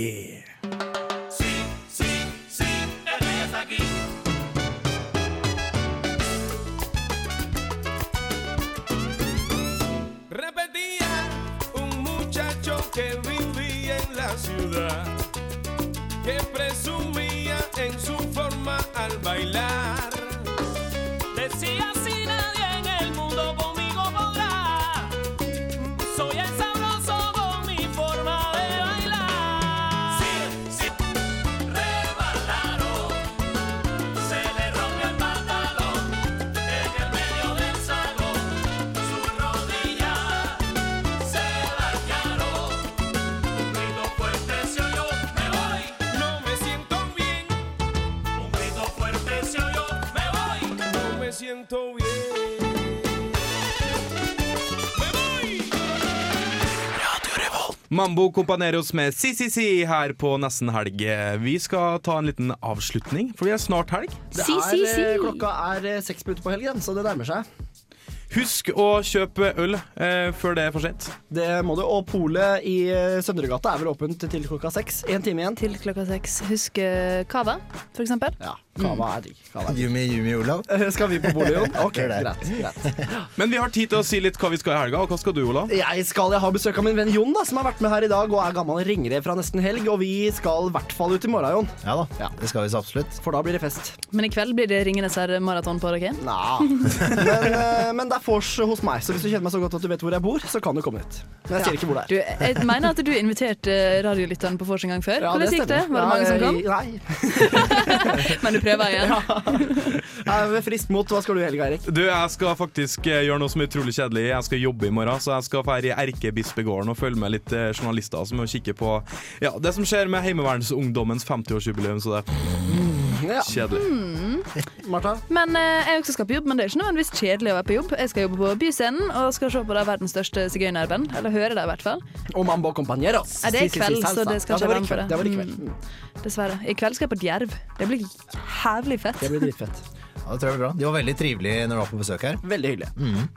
Mambo Companeros med CCC her på Nesten helg. Vi skal ta en liten avslutning, for vi er snart helg. Det er, eh, klokka er eh, seks minutter på helgen, så det nærmer seg. Husk å kjøpe øl eh, før det er for sent. Det må du. Og polet i eh, Søndregata er vel åpent til klokka seks. Én time igjen. Til klokka seks. Husk Cava, for eksempel. Ja, Kava er digg. Jumi, Jumi, Olav. Skal vi på polet, Jon? Ok, greit. greit. Men vi har tid til å si litt hva vi skal i helga, og hva skal du, Olav? Jeg skal jeg har besøk av min venn Jon, da, som har vært med her i dag og er gammel ringrev fra nesten helg. Og vi skal i hvert fall ut i morgen, Jon. Ja da, det skal vi så absolutt. For da blir det fest. Men i kveld blir det Ringenes herre-maraton på dere. Nah. Men, eh, men det er vors hos meg, så hvis du kjenner meg så godt at du vet hvor jeg bor, så kan du komme hit. Men jeg sier ikke hvor det Du, er. jeg mener at du inviterte radiolytteren på vors en gang før. Ja, Hvordan gikk det? Var det mange som kom? Nei. Men du prøver igjen? Ja, Med frist mot. Hva skal du i helga, Erik? Du, Jeg skal faktisk eh, gjøre noe som er utrolig kjedelig. Jeg skal jobbe i morgen, så jeg skal dra i Erkebispegården og følge med litt eh, journalister som kikker på ja, det som skjer med Heimevernsungdommens 50-årsjubileum. Så det Ja. kjedelig. Martha? Men eh, jeg også skal på jobb, men det er ikke nødvendigvis kjedelig å være på jobb. Jeg skal jobbe på Byscenen og skal se på det verdens største sigøynerband. Eller høre det, i hvert fall. Og Mambo Compañeros. Ja, det er i Si, si, si, kveld, så salsa. det skal ikke være med for kveld. det. Det var i kveld. Mm. Dessverre. I kveld skal jeg på Djerv. Det blir jævlig fett. Det blir dritfett. Ja, det tror jeg blir bra. De var veldig trivelige når du var på besøk her. Veldig hyggelig.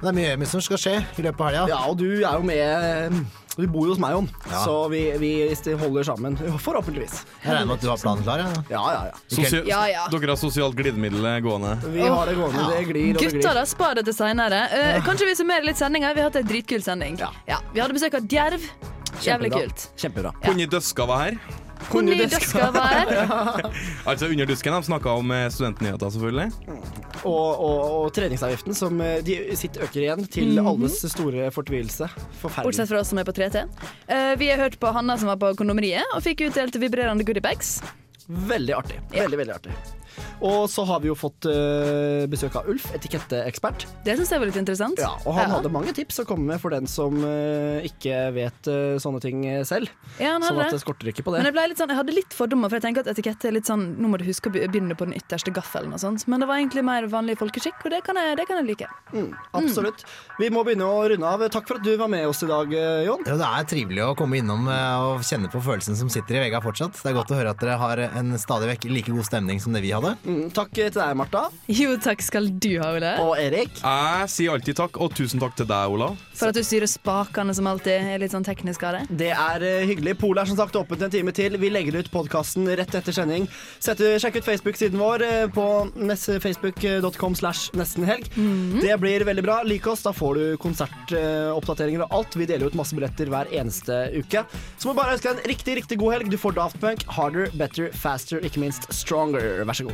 Det er mye, mye som skal skje i løpet av helga. Ja, og du er jo med Du bor jo hos meg, Jon, Ja. så vi, vi holder sammen. Forhåpentligvis. Jeg regner med at du har planen klar? Ja, ja, ja. ja. Sosia Ja, ja. Dere har sosialt glidemiddel gående? Vi har det gående. Det glir og det Gutter, glir. da, spar det til seinere. kanskje vi summerer litt sendinger. Vi har hatt ei dritkul sending. Ja. Vi hadde besøk av Djerv. Jævlig kult. Kjempebra. Conny Døska var her. Var her. Altså Under dusken. De snakka om eh, studentnyheter, selvfølgelig. Og, og, og treningsavgiften, som eh, de sitt øker igjen, til Mhm. alles store fortvilelse. Forferdelig. Bortsett fra oss som er på 3T. Eh, vi har hørt på Hanna som var på kondomeriet og fikk utdelt vibrerende goodiebags. Veldig artig. Veldig, veldig artig. Og så har vi jo fått uh, besøk av Ulf, etiketteekspert. Det syns jeg var litt interessant. Ja, og han hadde mange tips å komme med for den som uh, ikke vet uh, sånne ting selv. Ja, han sånn hadde at det. skorter ikke på det. Men jeg, sånn, jeg hadde litt fordommer, for jeg tenker at etikette er litt sånn Nå må du huske å begynne på den ytterste gaffelen og sånt. Men det var egentlig mer vanlig folkeskikk, og det kan jeg, det kan jeg like. Mm, absolutt. Vi må begynne å runde av. Takk for at du var med oss i dag, Jon. Ja, det er trivelig å komme innom og kjenne på følelsen som sitter i vega fortsatt. Det er godt å høre at dere har en stadig vekk like god stemning som det vi hadde. Mm, takk til deg, Martha. Jo, takk skal du ha, Ole. Og Erik. Jeg sier alltid takk, og tusen takk til deg, Ola. For at du styrer spakene som alltid er litt sånn teknisk av det. Det er eh, hyggelig. Polet er som sagt åpent en time til. Vi legger ut podkasten rett etter sending. Setter, sjekk ut Facebook-siden vår eh, på facebook.com slash nestenhelg. Mm. Det blir veldig bra. Lik oss, da får du konsertoppdateringer og alt. Vi deler ut masse billetter hver eneste uke. Så må vi bare ønske deg en riktig, riktig god helg. Du får Daft Punk, Harder, Better, Faster, ikke minst Stronger. Vær så god.